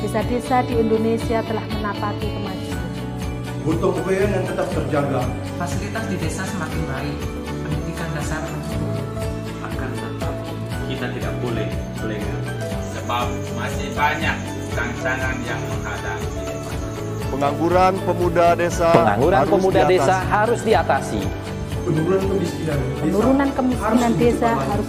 Desa-desa di Indonesia telah menapaki kemajuan. Butuh kebayaan yang tetap terjaga. Fasilitas di desa semakin baik, pendidikan dasar mencukupi. Akan tetap kita tidak boleh lengah. Sebab masih banyak tantangan yang menghadapi. Pengangguran pemuda desa Pengangguran harus pemuda diatasi. desa harus diatasi. Penurunan kemiskinan desa Penurunan kemiskinan harus desa harus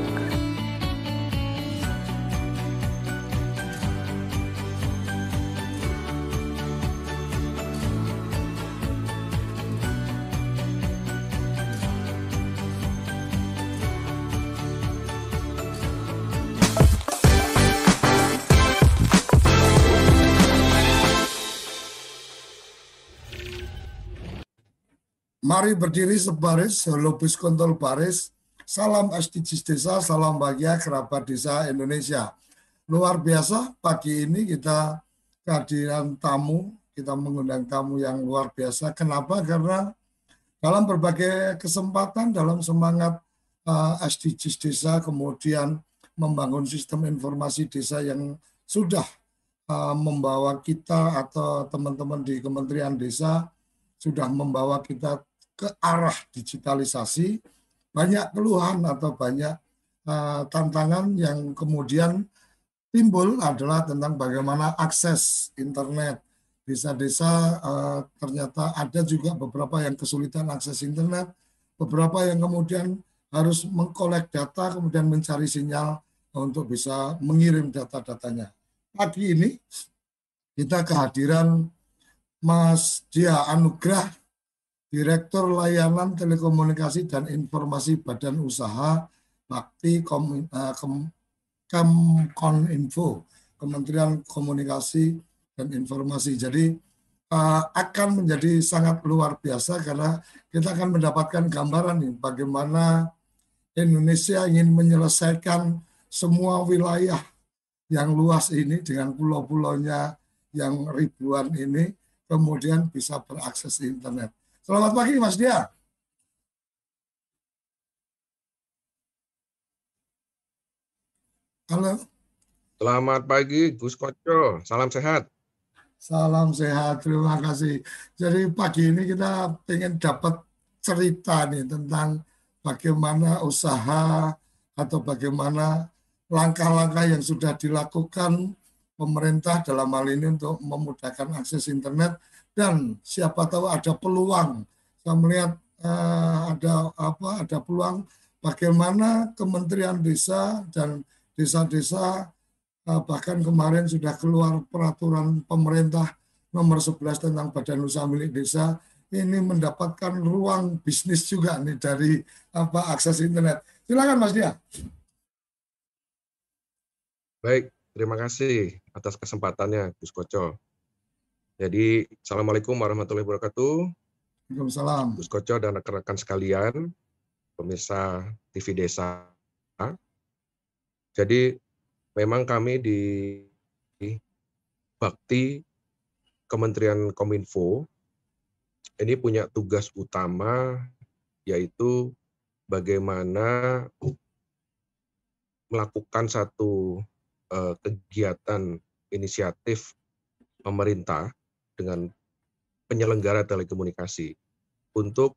Mari berdiri sebaris, lupis kontol baris. Salam SDGs Desa, salam bahagia kerabat desa Indonesia. Luar biasa, pagi ini kita kehadiran tamu, kita mengundang tamu yang luar biasa. Kenapa? Karena dalam berbagai kesempatan, dalam semangat uh, SDGs Desa, kemudian membangun sistem informasi desa yang sudah uh, membawa kita atau teman-teman di Kementerian Desa sudah membawa kita ke arah digitalisasi, banyak keluhan atau banyak uh, tantangan yang kemudian timbul adalah tentang bagaimana akses internet. Desa-desa uh, ternyata ada juga beberapa yang kesulitan akses internet, beberapa yang kemudian harus mengkolek data, kemudian mencari sinyal untuk bisa mengirim data-datanya. Pagi ini kita kehadiran Mas Dia Anugrah, Direktur Layanan Telekomunikasi dan Informasi Badan Usaha Bakti Kom, uh, Kom, Kemkoninfo, Kementerian Komunikasi dan Informasi. Jadi uh, akan menjadi sangat luar biasa karena kita akan mendapatkan gambaran nih bagaimana Indonesia ingin menyelesaikan semua wilayah yang luas ini dengan pulau-pulaunya yang ribuan ini kemudian bisa berakses internet. Selamat pagi Mas Dia. Halo. Selamat pagi Gus Koco, salam sehat. Salam sehat, terima kasih. Jadi pagi ini kita ingin dapat cerita nih tentang bagaimana usaha atau bagaimana langkah-langkah yang sudah dilakukan pemerintah dalam hal ini untuk memudahkan akses internet dan siapa tahu ada peluang saya melihat uh, ada apa ada peluang bagaimana Kementerian Desa dan desa-desa uh, bahkan kemarin sudah keluar peraturan pemerintah nomor 11 tentang badan usaha milik desa ini mendapatkan ruang bisnis juga nih dari apa akses internet. Silakan Mas Dia. Baik, terima kasih atas kesempatannya Gus Koco. Jadi, Assalamualaikum warahmatullahi wabarakatuh. Waalaikumsalam. Gus Koco dan rekan-rekan sekalian, pemirsa TV Desa. Jadi, memang kami di Bakti Kementerian Kominfo ini punya tugas utama yaitu bagaimana melakukan satu uh, kegiatan inisiatif pemerintah dengan penyelenggara telekomunikasi untuk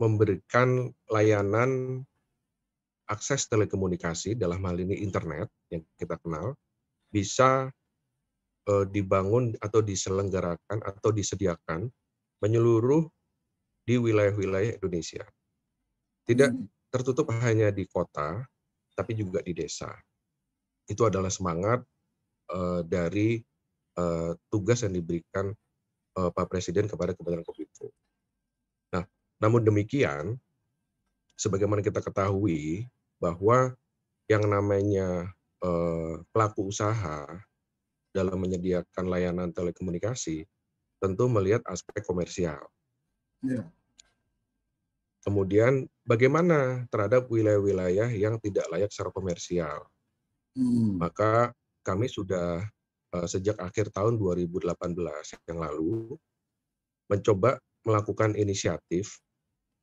memberikan layanan akses telekomunikasi dalam hal ini internet yang kita kenal bisa uh, dibangun atau diselenggarakan atau disediakan menyeluruh di wilayah-wilayah Indonesia. Tidak tertutup hanya di kota, tapi juga di desa. Itu adalah semangat uh, dari uh, tugas yang diberikan uh, Pak Presiden kepada Kementerian Kominfo. Nah, namun demikian, sebagaimana kita ketahui bahwa yang namanya uh, pelaku usaha dalam menyediakan layanan telekomunikasi tentu melihat aspek komersial. Yeah. Kemudian bagaimana terhadap wilayah-wilayah yang tidak layak secara komersial? Hmm. Maka kami sudah sejak akhir tahun 2018 yang lalu mencoba melakukan inisiatif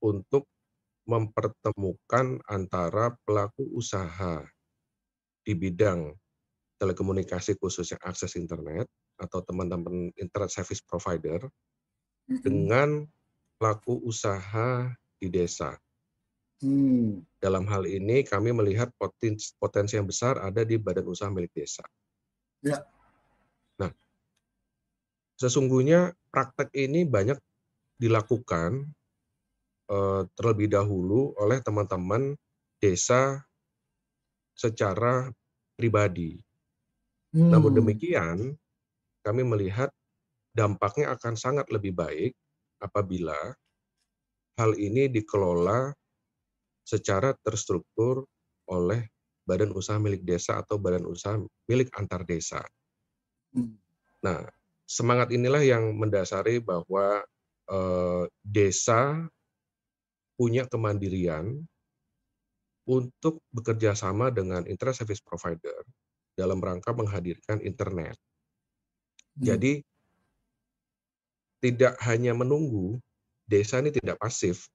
untuk mempertemukan antara pelaku usaha di bidang telekomunikasi khususnya akses internet atau teman-teman internet service provider dengan pelaku usaha di desa. Hmm. Dalam hal ini kami melihat potensi, potensi yang besar ada di badan usaha milik desa. Ya. Sesungguhnya praktek ini banyak dilakukan eh, terlebih dahulu oleh teman-teman desa secara pribadi. Hmm. Namun demikian, kami melihat dampaknya akan sangat lebih baik apabila hal ini dikelola secara terstruktur oleh badan usaha milik desa atau badan usaha milik antar desa. Hmm. Nah, semangat inilah yang mendasari bahwa eh, desa punya kemandirian untuk bekerja sama dengan internet service provider dalam rangka menghadirkan internet. Hmm. Jadi tidak hanya menunggu, desa ini tidak pasif,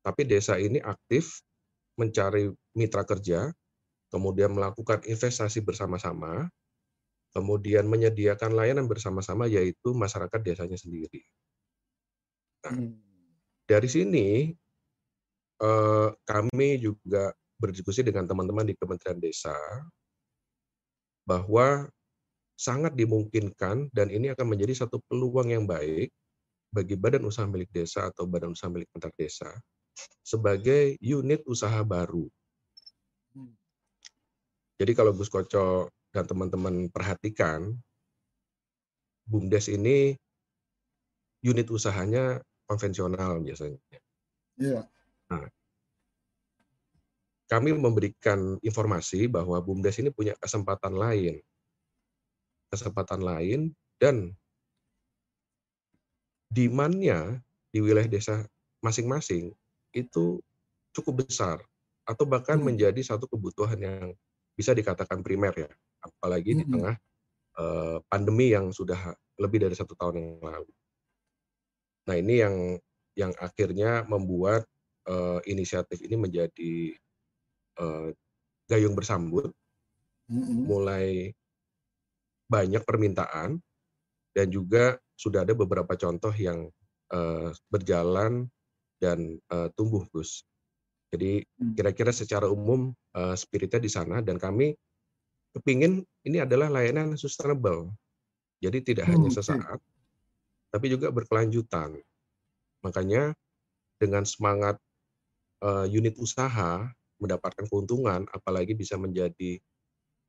tapi desa ini aktif mencari mitra kerja, kemudian melakukan investasi bersama-sama, kemudian menyediakan layanan bersama-sama yaitu masyarakat desanya sendiri. Nah, hmm. dari sini eh, kami juga berdiskusi dengan teman-teman di Kementerian Desa bahwa sangat dimungkinkan dan ini akan menjadi satu peluang yang baik bagi badan usaha milik desa atau badan usaha milik antar desa sebagai unit usaha baru. Jadi kalau Gus Koco dan teman-teman perhatikan, BUMDes ini unit usahanya konvensional biasanya. Iya. Nah, kami memberikan informasi bahwa BUMDes ini punya kesempatan lain. Kesempatan lain dan demand-nya di wilayah desa masing-masing itu cukup besar atau bahkan hmm. menjadi satu kebutuhan yang bisa dikatakan primer ya, apalagi hmm. di tengah uh, pandemi yang sudah lebih dari satu tahun yang lalu. Nah ini yang yang akhirnya membuat uh, inisiatif ini menjadi uh, gayung bersambut, mm-hmm. mulai banyak permintaan dan juga sudah ada beberapa contoh yang uh, berjalan dan uh, tumbuh, Gus. Jadi mm. kira-kira secara umum uh, spiritnya di sana dan kami kepingin ini adalah layanan sustainable. Jadi tidak hmm, hanya sesaat, tapi juga berkelanjutan. Makanya dengan semangat uh, unit usaha mendapatkan keuntungan, apalagi bisa menjadi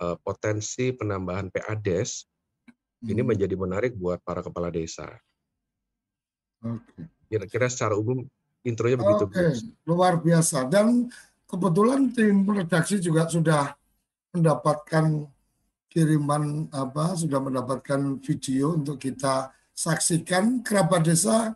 uh, potensi penambahan PADES, hmm. ini menjadi menarik buat para kepala desa. Oke. Kira-kira secara umum intronya begitu. Oke, luar biasa. Dan kebetulan tim redaksi juga sudah mendapatkan kiriman apa, sudah mendapatkan video untuk kita saksikan kerabat desa.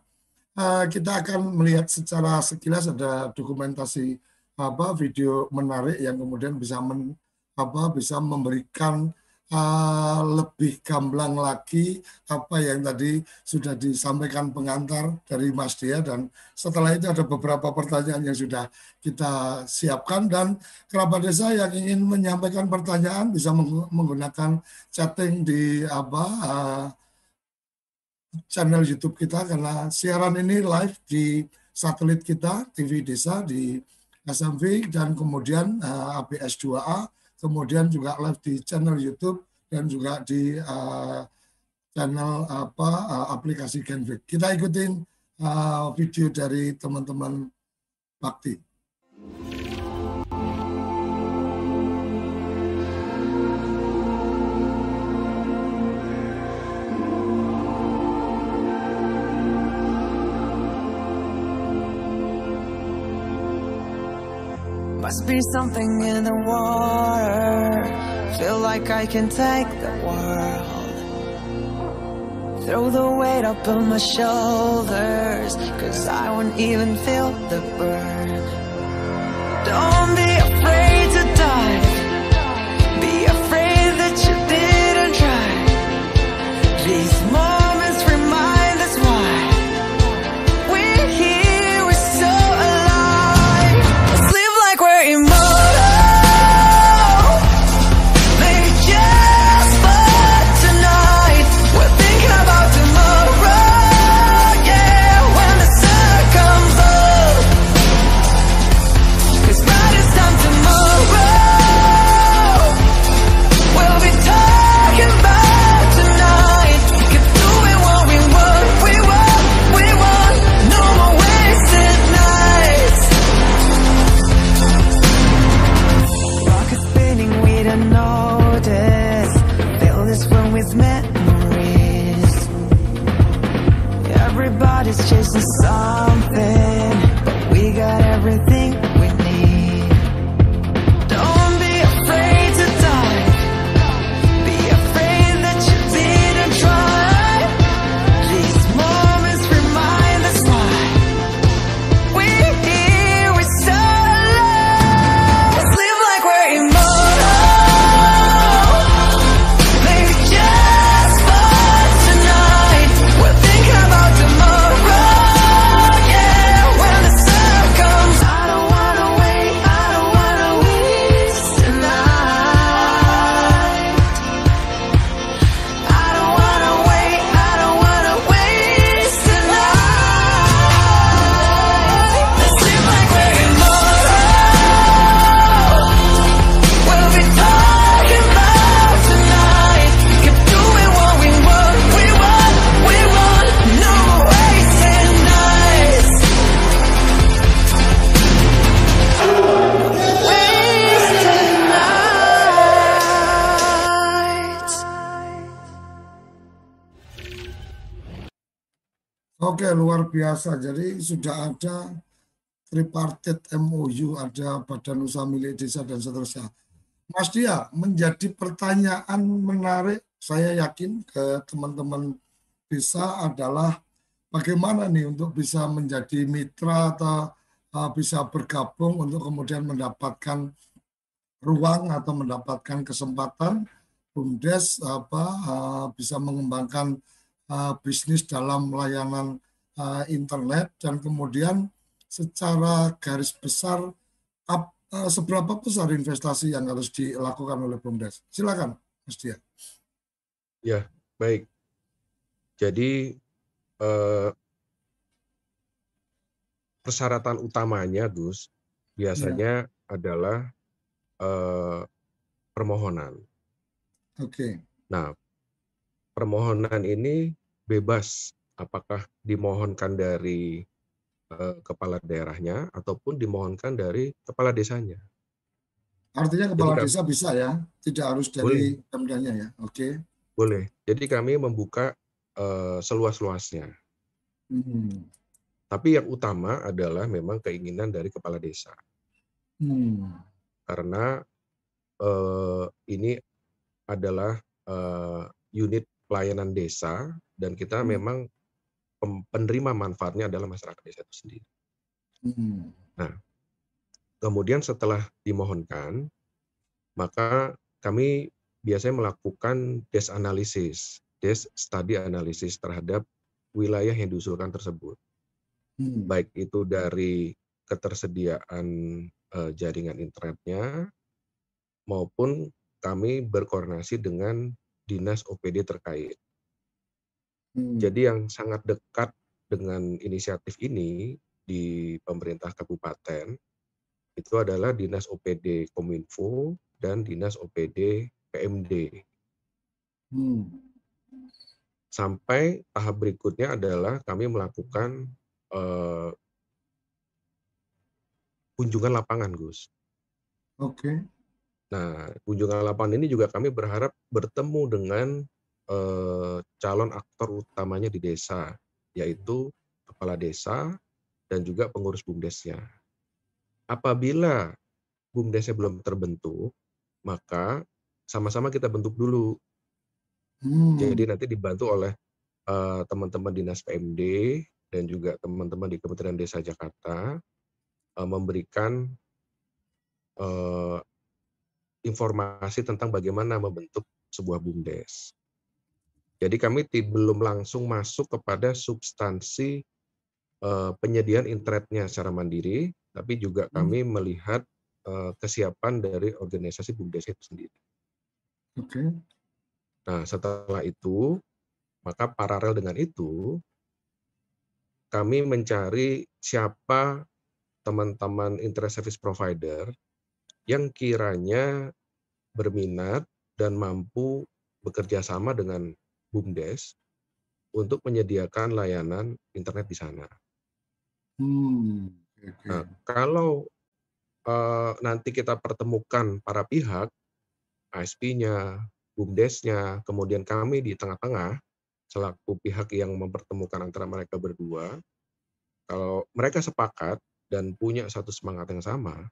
Uh, kita akan melihat secara sekilas ada dokumentasi apa video menarik yang kemudian bisa men, apa bisa memberikan uh, lebih gamblang lagi apa yang tadi sudah disampaikan pengantar dari Mas Dia dan setelah itu ada beberapa pertanyaan yang sudah kita siapkan dan kerabat desa yang ingin menyampaikan pertanyaan bisa menggunakan chatting di apa uh, channel YouTube kita karena siaran ini live di satelit kita TV Desa di SMV dan kemudian uh, ABS 2A, kemudian juga live di channel YouTube dan juga di uh, channel apa uh, aplikasi Genvic. Kita ikutin uh, video dari teman-teman Bakti. Must be something in the water. Feel like I can take the world. Throw the weight up on my shoulders. Cause I won't even feel the burn. Don't be afraid to dive. Biasa. Jadi sudah ada tripartit MOU, ada badan usaha milik desa dan seterusnya. Mas Dia, menjadi pertanyaan menarik, saya yakin ke teman-teman desa adalah bagaimana nih untuk bisa menjadi mitra atau uh, bisa bergabung untuk kemudian mendapatkan ruang atau mendapatkan kesempatan BUMDes apa uh, bisa mengembangkan uh, bisnis dalam layanan uh, internet dan kemudian secara garis besar ap- uh, seberapa besar investasi yang harus dilakukan oleh BUMDes? Silakan, Mas Dia. Ya, baik. Jadi eh, persyaratan utamanya, Gus, biasanya adalah eh, permohonan. Oke. Nah, permohonan ini bebas apakah dimohonkan dari eh, kepala daerahnya ataupun dimohonkan dari kepala desanya. Artinya kepala Jadi, desa bisa ya, tidak harus dari pemdanya ya. Oke. Boleh. Jadi kami membuka eh, seluas-luasnya. Hmm. Tapi yang utama adalah memang keinginan dari kepala desa. Hmm. Karena eh, ini adalah eh, unit pelayanan desa dan kita Hmm. memang penerima manfaatnya adalah masyarakat desa itu sendiri. Hmm. Nah, kemudian setelah dimohonkan, maka kami biasanya melakukan desk analisis, desk study analisis terhadap wilayah yang diusulkan tersebut. Hmm. Baik itu dari ketersediaan eh, jaringan internetnya maupun kami berkoordinasi dengan dinas OPD terkait. Hmm. Jadi yang sangat dekat dengan inisiatif ini di pemerintah kabupaten itu adalah Dinas OPD Kominfo dan Dinas OPD PMD. Hmm. Sampai tahap berikutnya adalah kami melakukan uh, kunjungan lapangan, Gus. Oke. Okay. Nah, kunjungan lapangan ini juga kami berharap bertemu dengan uh, calon aktor utamanya di desa, yaitu kepala desa dan juga pengurus bumdesnya. Apabila bumdesnya belum terbentuk, maka sama-sama kita bentuk dulu. Hmm. Jadi nanti dibantu oleh teman-teman uh, dinas PMD dan juga teman-teman di Kementerian Desa Jakarta uh, memberikan uh, informasi tentang bagaimana membentuk sebuah bumdes. Jadi kami belum langsung masuk kepada substansi uh, penyediaan internetnya secara mandiri, tapi juga hmm. kami melihat uh, kesiapan dari organisasi bumdes itu sendiri. Oke. Okay. Nah, setelah itu, maka paralel dengan itu, kami mencari siapa teman-teman internet service provider yang kiranya berminat dan mampu bekerja sama dengan BUMDes untuk menyediakan layanan internet di sana. Hmm, okay. Nah, kalau uh, nanti kita pertemukan para pihak, ASP-nya, BUMDes-nya, kemudian kami di tengah-tengah, selaku pihak yang mempertemukan antara mereka berdua, kalau mereka sepakat dan punya satu semangat yang sama,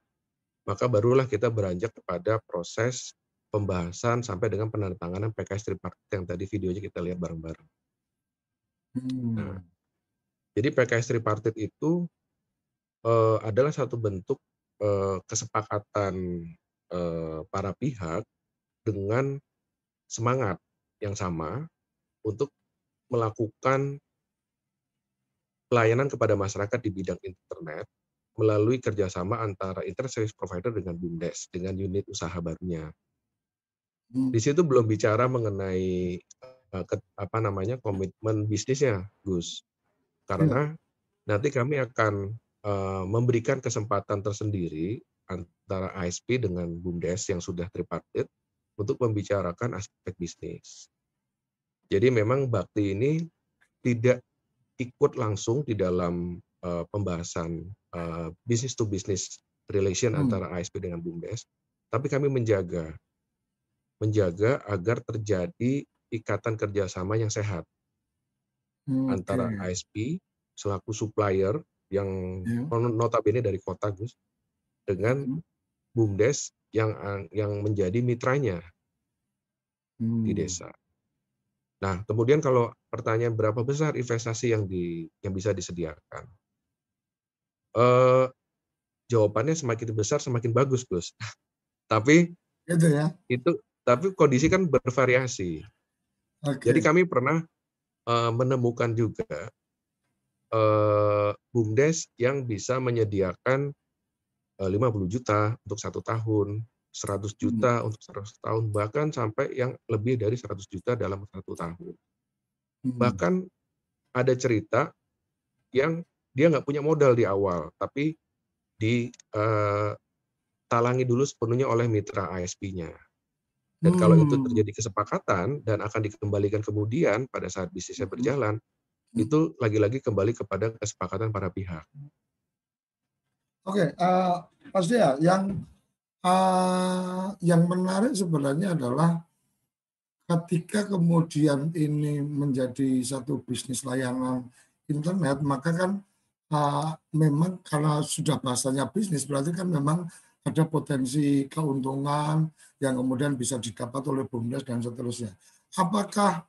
maka barulah kita beranjak kepada proses pembahasan sampai dengan penandatanganan PKS tripartit yang tadi videonya kita lihat bareng-bareng. Hmm. Nah, jadi PKS tripartit itu uh, adalah satu bentuk uh, kesepakatan uh, para pihak dengan semangat yang sama untuk melakukan pelayanan kepada masyarakat di bidang internet melalui kerjasama antara internet service provider dengan BUMDes, dengan unit usaha barunya. Hmm. Di situ belum bicara mengenai ke, apa namanya komitmen bisnisnya, Gus, karena hmm. nanti kami akan uh, memberikan kesempatan tersendiri antara ASP dengan BUMDes yang sudah tripartit untuk membicarakan aspek bisnis. Jadi memang Bakti ini tidak ikut langsung di dalam uh, pembahasan uh, business to business relation hmm. antara ASP dengan BUMDes, tapi kami menjaga menjaga agar terjadi ikatan kerjasama yang sehat hmm, antara okay. ASP selaku supplier yang yeah. notabene dari kota Gus dengan hmm. BUMDes yang yang menjadi mitranya hmm. di desa. Nah, kemudian kalau pertanyaan berapa besar investasi yang di yang bisa disediakan, eh, jawabannya semakin besar semakin bagus, Gus. tapi itu ya. Itu tapi kondisi kan bervariasi. Okay. Jadi kami pernah uh, menemukan juga uh, bumdes yang bisa menyediakan 50 juta untuk satu tahun, 100 juta hmm. untuk 100 tahun, bahkan sampai yang lebih dari 100 juta dalam satu tahun. Hmm. Bahkan ada cerita yang dia nggak punya modal di awal, tapi ditalangi uh, dulu sepenuhnya oleh mitra ISP-nya. Dan kalau itu Hmm. terjadi kesepakatan dan akan dikembalikan kemudian pada saat bisnisnya berjalan, itu lagi-lagi kembali kepada kesepakatan para pihak. Oke, uh, Mas Dea, yang uh, yang menarik sebenarnya adalah ketika kemudian ini menjadi satu bisnis layanan internet, maka kan uh, memang karena sudah bahasanya bisnis, berarti kan memang ada potensi keuntungan yang kemudian bisa didapat oleh BUMDes dan seterusnya. Apakah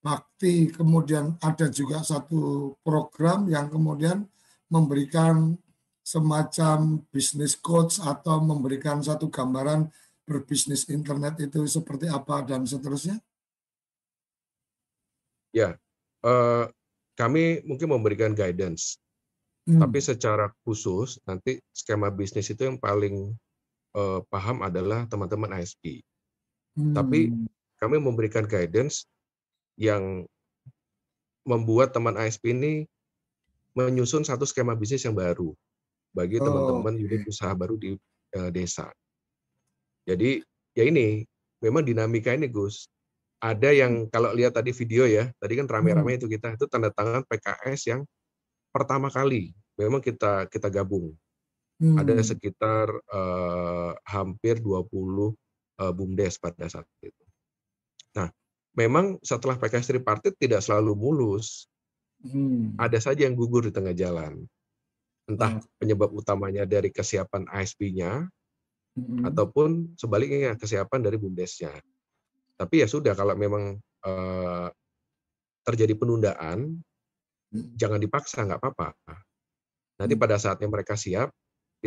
Bakti kemudian ada juga satu program yang kemudian memberikan semacam bisnis coach atau memberikan satu gambaran berbisnis internet itu seperti apa dan seterusnya? Ya, eh, kami mungkin memberikan guidance, Hmm. tapi secara khusus nanti skema bisnis itu yang paling eh, paham adalah teman-teman ISP. Tapi Hmm. kami memberikan guidance yang membuat teman ISP ini menyusun satu skema bisnis yang baru bagi Oh, teman-teman unit oke. usaha baru di eh, desa. Jadi ya ini memang dinamika ini Gus. Ada yang kalau lihat tadi video ya, tadi kan rame-rame itu kita itu tanda tangan PKS yang pertama kali memang kita kita gabung. Ada Hmm. sekitar eh, hampir 20 eh, bumdes pada saat itu. Nah, memang setelah PKS tripartit tidak selalu mulus. Hmm. Ada saja yang gugur di tengah jalan. Entah penyebab utamanya dari kesiapan ASP-nya Hmm. ataupun sebaliknya kesiapan dari bumdesnya. Tapi ya sudah kalau memang eh, terjadi penundaan, jangan dipaksa nggak apa-apa. Nanti pada saatnya mereka siap,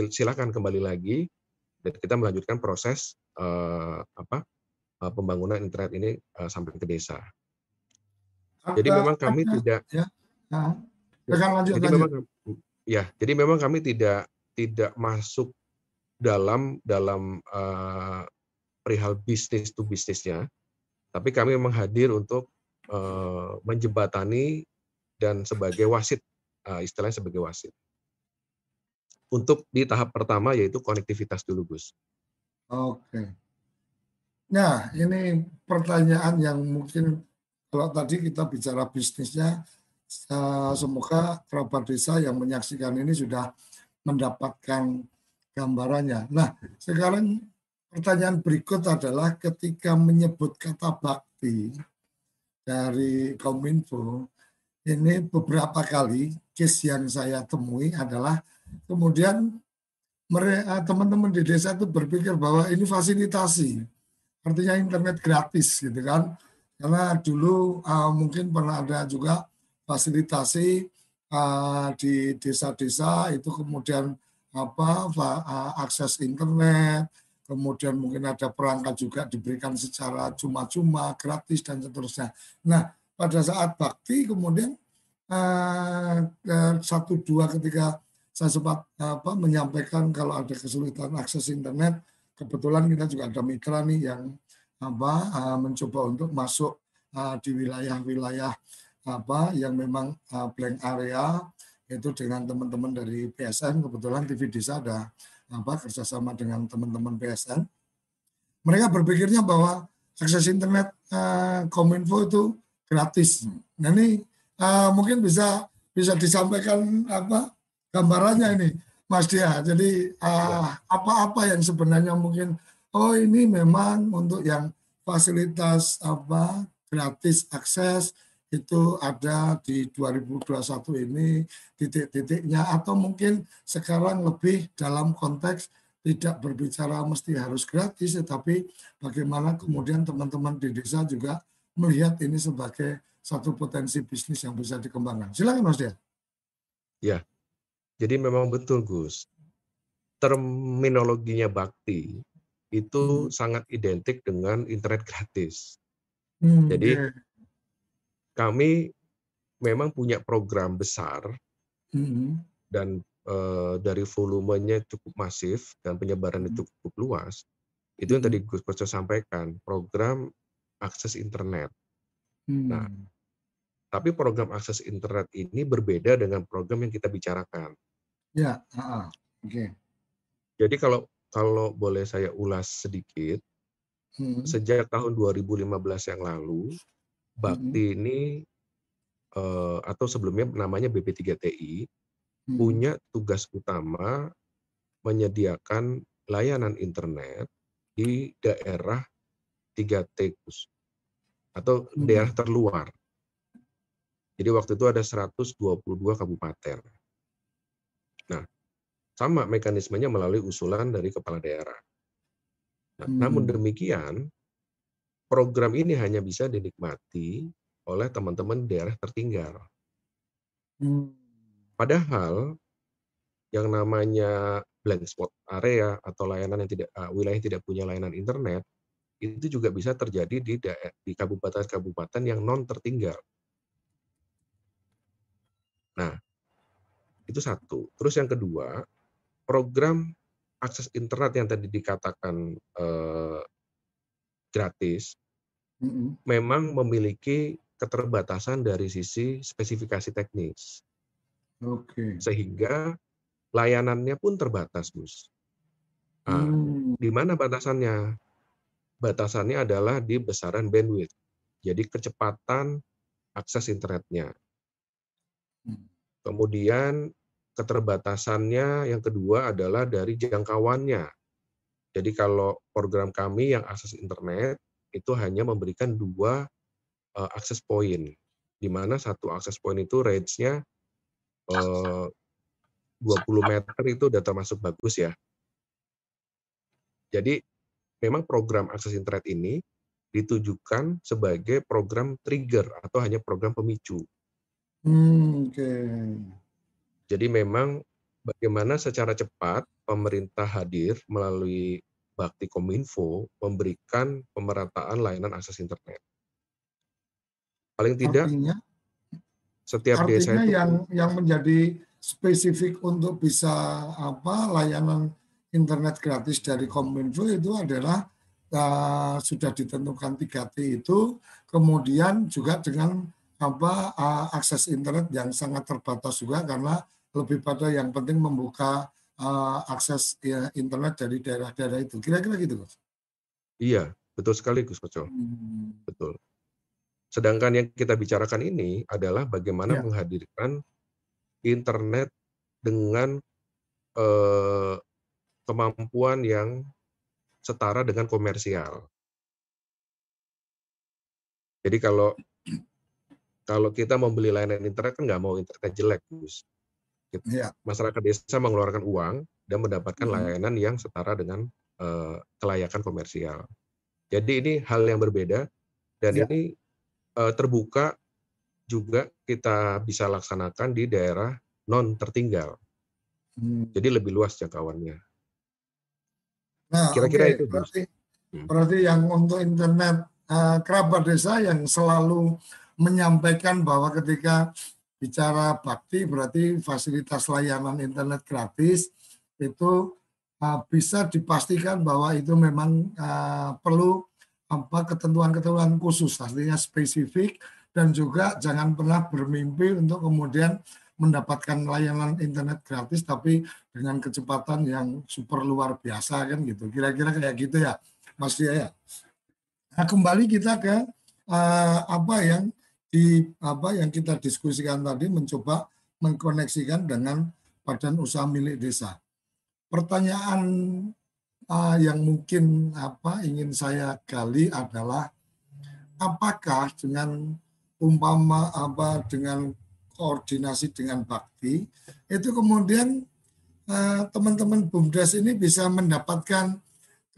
silakan kembali lagi dan kita melanjutkan proses eh, apa eh, pembangunan internet ini eh, sampai ke desa. Jadi memang kami tidak ya. Nah, lanjut jadi lanjut. memang ya, jadi memang kami tidak tidak masuk dalam dalam eh, perihal bisnis to bisnisnya, tapi kami memang hadir untuk menjembatani dan sebagai wasit, istilahnya sebagai wasit. Untuk di tahap pertama yaitu konektivitas dulu, Gus. Oke. Nah, ini pertanyaan yang mungkin kalau tadi kita bicara bisnisnya, eh, semoga kerabat desa yang menyaksikan ini sudah mendapatkan gambarannya. Nah, sekarang pertanyaan berikut adalah ketika menyebut kata bakti dari Kominfo, ini beberapa kali case yang saya temui adalah kemudian mereka teman-teman di desa itu berpikir bahwa ini fasilitasi. Artinya internet gratis gitu kan. Karena dulu uh, mungkin pernah ada juga fasilitasi uh, di desa-desa itu kemudian apa akses internet kemudian mungkin ada perangkat juga diberikan secara cuma-cuma gratis dan seterusnya. Nah pada saat bakti kemudian satu dua ketika saya sempat apa menyampaikan kalau ada kesulitan akses internet kebetulan kita juga ada mitra nih yang apa uh, mencoba untuk masuk uh, di wilayah-wilayah apa yang memang uh, blank area itu dengan teman-teman dari PSN kebetulan TV Desa ada apa kerjasama dengan teman-teman PSN mereka berpikirnya bahwa akses internet Kominfo itu gratis. Nah ini mungkin bisa bisa disampaikan apa gambarannya ini Mas Dia. Jadi uh, apa-apa yang sebenarnya mungkin oh ini memang untuk yang fasilitas apa gratis akses itu ada di 2021 ini titik-titiknya atau mungkin sekarang lebih dalam konteks tidak berbicara mesti harus gratis tetapi bagaimana kemudian teman-teman di desa juga melihat ini sebagai satu potensi bisnis yang bisa dikembangkan. Silakan Mas Dia. Ya, jadi memang betul Gus. Terminologinya bakti itu sangat identik dengan internet gratis. Hmm, Jadi kami memang punya program besar Mhm. dan eh, dari volumenya cukup masif dan penyebarannya Hmm. cukup luas. Itu yang tadi Gus Koco sampaikan, program akses internet. Nah, Hmm. tapi program akses internet ini berbeda dengan program yang kita bicarakan. Ya, ah, ah. oke. Jadi kalau kalau boleh saya ulas sedikit, Hmm. sejak tahun 2015 yang lalu, Bakti ini eh, atau sebelumnya namanya BP3TI Hmm. punya tugas utama menyediakan layanan internet di daerah 3T Gus, atau Hmm. daerah terluar. Jadi waktu itu ada 122 kabupaten. Sama mekanismenya melalui usulan dari kepala daerah. Nah, Namun Hmm. demikian, program ini hanya bisa dinikmati oleh teman-teman daerah tertinggal. Hmm. Padahal yang namanya blank spot area atau layanan yang tidak uh, wilayah yang tidak punya layanan internet itu juga bisa terjadi di di kabupaten-kabupaten yang non tertinggal. Nah, itu satu. Terus yang kedua, program akses internet yang tadi dikatakan eh, gratis Mhm. memang memiliki keterbatasan dari sisi spesifikasi teknis. Oke. Sehingga layanannya pun terbatas, Gus. Nah, Hmm. di mana batasannya? Batasannya adalah di besaran bandwidth. Jadi kecepatan akses internetnya. Hmm. Kemudian keterbatasannya yang kedua adalah dari jangkauannya. Jadi kalau program kami yang akses internet itu hanya memberikan dua uh, akses point, di mana satu akses point itu range-nya uh, 20 meter itu udah termasuk bagus ya. Jadi memang program akses internet ini ditujukan sebagai program trigger atau hanya program pemicu. Hmm, Oke. Jadi memang bagaimana secara cepat pemerintah hadir melalui Bakti Kominfo memberikan pemerataan layanan akses internet. Paling tidak Artinya, setiap desa artinya itu yang yang menjadi spesifik untuk bisa apa layanan internet gratis dari Kominfo itu adalah uh, sudah ditentukan 3T itu, kemudian juga dengan apa uh, akses internet yang sangat terbatas juga karena lebih pada yang penting membuka uh, akses ya, internet dari daerah-daerah itu. Kira-kira gitu, Gus. Iya, betul sekali Gus Koco. Hmm. Betul. Sedangkan yang kita bicarakan ini adalah bagaimana Ya. menghadirkan internet dengan eh, kemampuan yang setara dengan komersial. Jadi kalau kalau kita membeli layanan internet kan nggak mau internet jelek, Gus. Gitu. Iya. Masyarakat desa mengeluarkan uang dan mendapatkan Hmm. layanan yang setara dengan eh, kelayakan komersial. Jadi ini hal yang berbeda dan Ya. ini eh, terbuka juga kita bisa laksanakan di daerah non tertinggal. Hmm. Jadi lebih luas jangkauannya. Nah, Kira-kira oke. itu, berarti Hmm. berarti yang untuk internet eh, kerabat desa yang selalu menyampaikan bahwa ketika bicara bakti berarti fasilitas layanan internet gratis itu eh, bisa dipastikan bahwa itu memang eh, perlu apa ketentuan-ketentuan khusus artinya spesifik dan juga jangan pernah bermimpi untuk kemudian mendapatkan layanan internet gratis tapi dengan kecepatan yang super luar biasa kan gitu. Kira-kira kayak gitu ya, Mas Dia ya. Nah, kembali kita ke eh, apa yang di apa yang kita diskusikan tadi mencoba mengkoneksikan dengan badan usaha milik desa. Pertanyaan eh, yang mungkin apa ingin saya gali adalah apakah dengan umpama apa dengan koordinasi dengan bakti itu kemudian eh, teman-teman bumdes ini bisa mendapatkan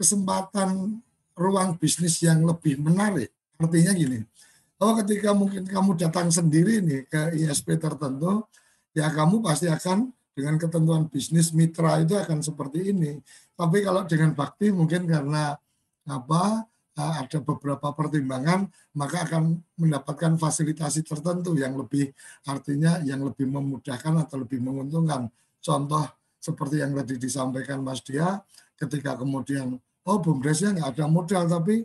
kesempatan ruang bisnis yang lebih menarik. Artinya gini, oh ketika mungkin kamu datang sendiri nih ke ISP tertentu, ya kamu pasti akan dengan ketentuan bisnis mitra itu akan seperti ini. Tapi kalau dengan bakti mungkin karena apa eh, ada beberapa pertimbangan maka akan mendapatkan fasilitasi tertentu yang lebih artinya yang lebih memudahkan atau lebih menguntungkan. Contoh seperti yang tadi disampaikan Mas Dia, ketika kemudian oh bumdesnya nggak ada modal tapi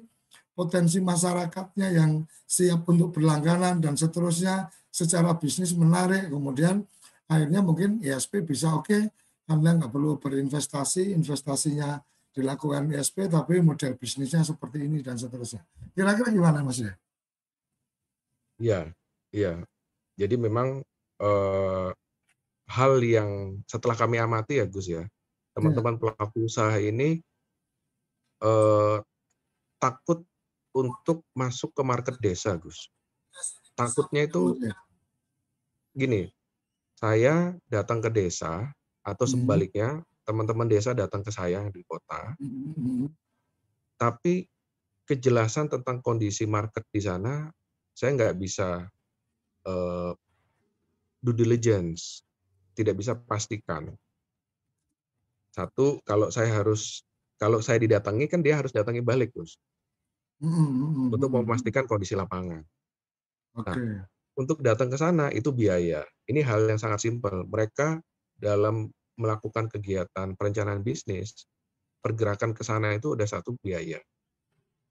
potensi masyarakatnya yang siap untuk berlangganan dan seterusnya secara bisnis menarik kemudian akhirnya mungkin ISP bisa oke okay, anda nggak perlu berinvestasi investasinya dilakukan ISP tapi model bisnisnya seperti ini dan seterusnya kira-kira gimana Mas ya? Iya, iya. Jadi memang eh, hal yang setelah kami amati ya Gus ya, teman-teman pelaku usaha ini eh, takut untuk masuk ke market desa Gus. Takutnya itu gini, saya datang ke desa atau sebaliknya teman-teman desa datang ke saya di kota, tapi kejelasan tentang kondisi market di sana saya nggak bisa uh, due diligence, tidak bisa pastikan. Satu, kalau saya harus, kalau saya didatangi kan dia harus datangi balik, Gus, untuk memastikan kondisi lapangan. Oke. Nah, untuk datang ke sana itu biaya. Ini hal yang sangat simpel. Mereka dalam melakukan kegiatan perencanaan bisnis, pergerakan ke sana itu ada satu biaya.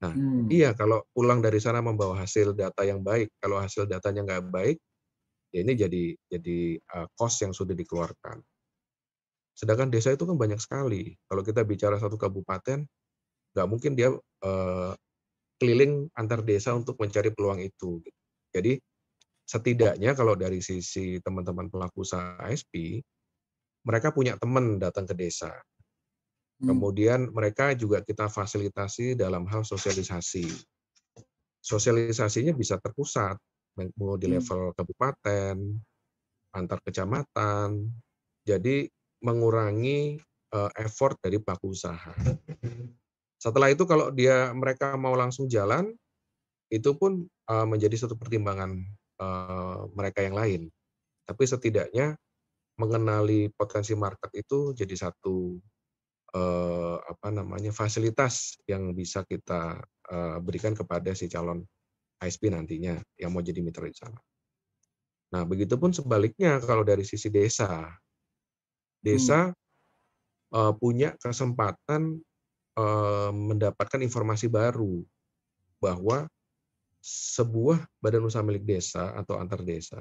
Nah, Hmm. iya kalau pulang dari sana membawa hasil data yang baik, kalau hasil datanya nggak baik, Ya ini jadi jadi uh, cost yang sudah dikeluarkan. Sedangkan desa itu kan banyak sekali. Kalau kita bicara satu kabupaten, nggak mungkin dia uh, keliling antar desa untuk mencari peluang itu. Jadi setidaknya kalau dari sisi teman-teman pelaku usaha ASP, mereka punya teman datang ke desa. Hmm. Kemudian mereka juga kita fasilitasi dalam hal sosialisasi. Sosialisasinya bisa terpusat, mau di hmm. level kabupaten, antar kecamatan. Jadi mengurangi uh, effort dari pelaku usaha. Setelah itu kalau dia mereka mau langsung jalan, itu pun uh, menjadi satu pertimbangan uh, mereka yang lain. Tapi setidaknya mengenali potensi market itu jadi satu uh, apa namanya fasilitas yang bisa kita uh, berikan kepada si calon ISP nantinya yang mau jadi mitra di sana. Nah, begitupun sebaliknya kalau dari sisi desa, desa hmm. uh, punya kesempatan mendapatkan informasi baru bahwa sebuah badan usaha milik desa atau antar desa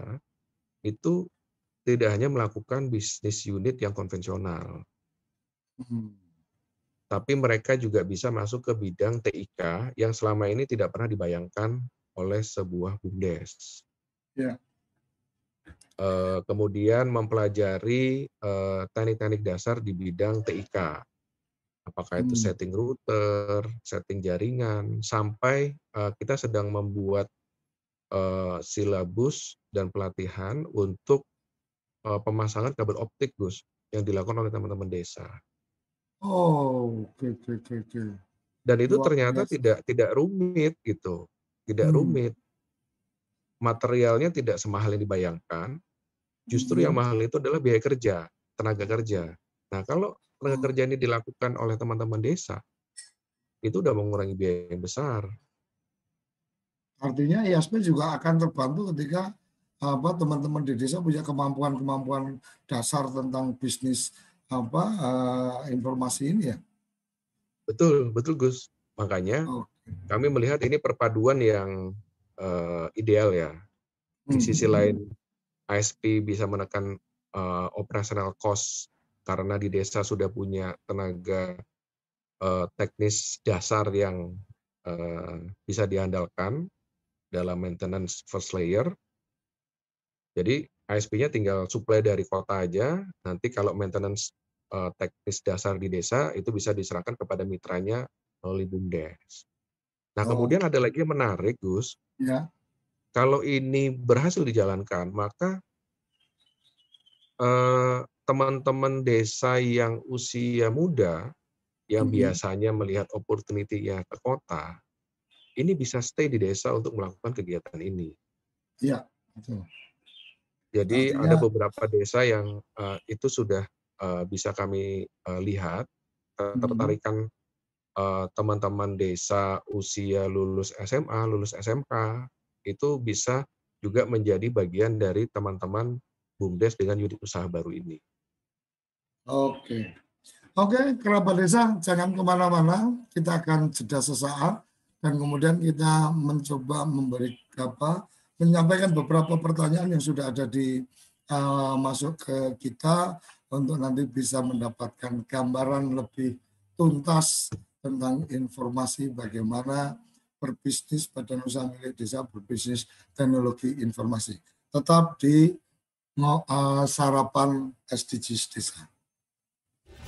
itu tidak hanya melakukan bisnis unit yang konvensional, hmm. tapi mereka juga bisa masuk ke bidang TIK yang selama ini tidak pernah dibayangkan oleh sebuah bumdes. Yeah kemudian mempelajari teknik-teknik dasar di bidang TIK. Apakah itu hmm. setting router, setting jaringan, sampai kita sedang membuat silabus dan pelatihan untuk pemasangan kabel optik, Gus, yang dilakukan oleh teman-teman desa. Oh, oke oke oke. Dan itu Luar ternyata biasa. tidak tidak rumit gitu, tidak hmm. rumit. Materialnya tidak semahal yang dibayangkan, Justru yang mahal itu adalah biaya kerja, tenaga kerja. Nah, kalau tenaga oh. kerja ini dilakukan oleh teman-teman desa, itu udah mengurangi biaya yang besar. Artinya ISP juga akan terbantu ketika apa teman-teman di desa punya kemampuan-kemampuan dasar tentang bisnis apa uh, informasi ini ya. Betul, betul Gus. Makanya okay. kami melihat ini perpaduan yang uh, ideal ya. Di sisi hmm. lain ISP bisa menekan uh, operational cost karena di desa sudah punya tenaga uh, teknis dasar yang uh, bisa diandalkan dalam maintenance first layer. Jadi ISP-nya tinggal supply dari kota aja. Nanti kalau maintenance uh, teknis dasar di desa itu bisa diserahkan kepada mitranya melalui BUMDes. Nah, oh. kemudian ada lagi yang menarik, Gus. Ya. Kalau ini berhasil dijalankan, maka eh, teman-teman desa yang usia muda, yang hmm. biasanya melihat opportunity-nya ke kota, ini bisa stay di desa untuk melakukan kegiatan ini. Iya, betul. Jadi Artinya, ada beberapa desa yang uh, itu sudah uh, bisa kami uh, lihat ketertarikan uh, teman-teman desa usia lulus SMA, lulus SMK itu bisa juga menjadi bagian dari teman-teman BUMDes dengan unit usaha baru ini. Oke. Oke, kerabat desa jangan ke mana-mana, kita akan jeda sesaat dan kemudian kita mencoba memberi apa menyampaikan beberapa pertanyaan yang sudah ada di uh, masuk ke kita untuk nanti bisa mendapatkan gambaran lebih tuntas tentang informasi bagaimana berbisnis badan usaha milik desa berbisnis teknologi informasi. Tetap di uh, sarapan SDGs desa.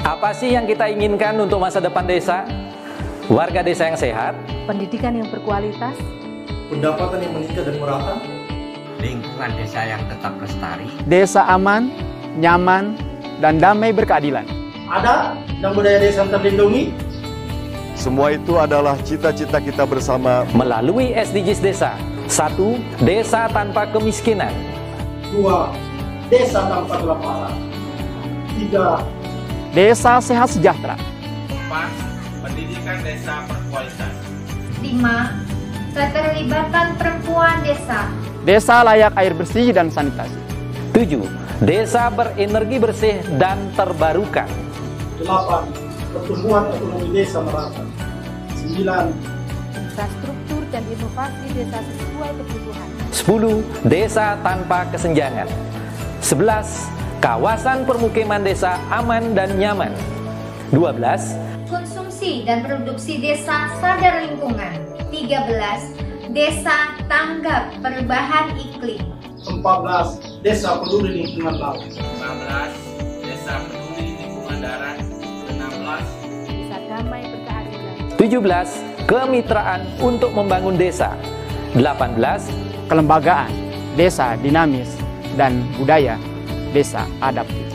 Apa sih yang kita inginkan untuk masa depan desa? Warga desa yang sehat, pendidikan yang berkualitas, pendapatan yang meningkat dan merata, lingkungan desa yang tetap lestari, desa aman, nyaman, dan damai berkeadilan. Ada dan budaya desa terlindungi. Semua itu adalah cita-cita kita bersama melalui SDGs Desa Satu, desa tanpa kemiskinan. Dua, desa tanpa kelaparan. Tiga, Desa sehat sejahtera. Empat, pendidikan desa berkualitas. 5. Keterlibatan perempuan desa. Desa layak air bersih dan sanitasi. Tujuh, desa berenergi bersih dan terbarukan. delapan, pertumbuhan ekonomi desa merata. Sembilan, Infrastruktur dan inovasi desa sesuai kebutuhan. 10. Desa tanpa kesenjangan 11. Kawasan permukiman desa aman dan nyaman 12. Konsumsi dan produksi desa sadar lingkungan. 13. Desa tanggap perubahan iklim. empat belas, desa peduli lingkungan laut. 15. Desa peduli lingkungan darat. 16. Desa damai berkeadilan. 17. Kemitraan untuk membangun desa 18. Kelembagaan, desa dinamis, dan budaya, desa adaptif.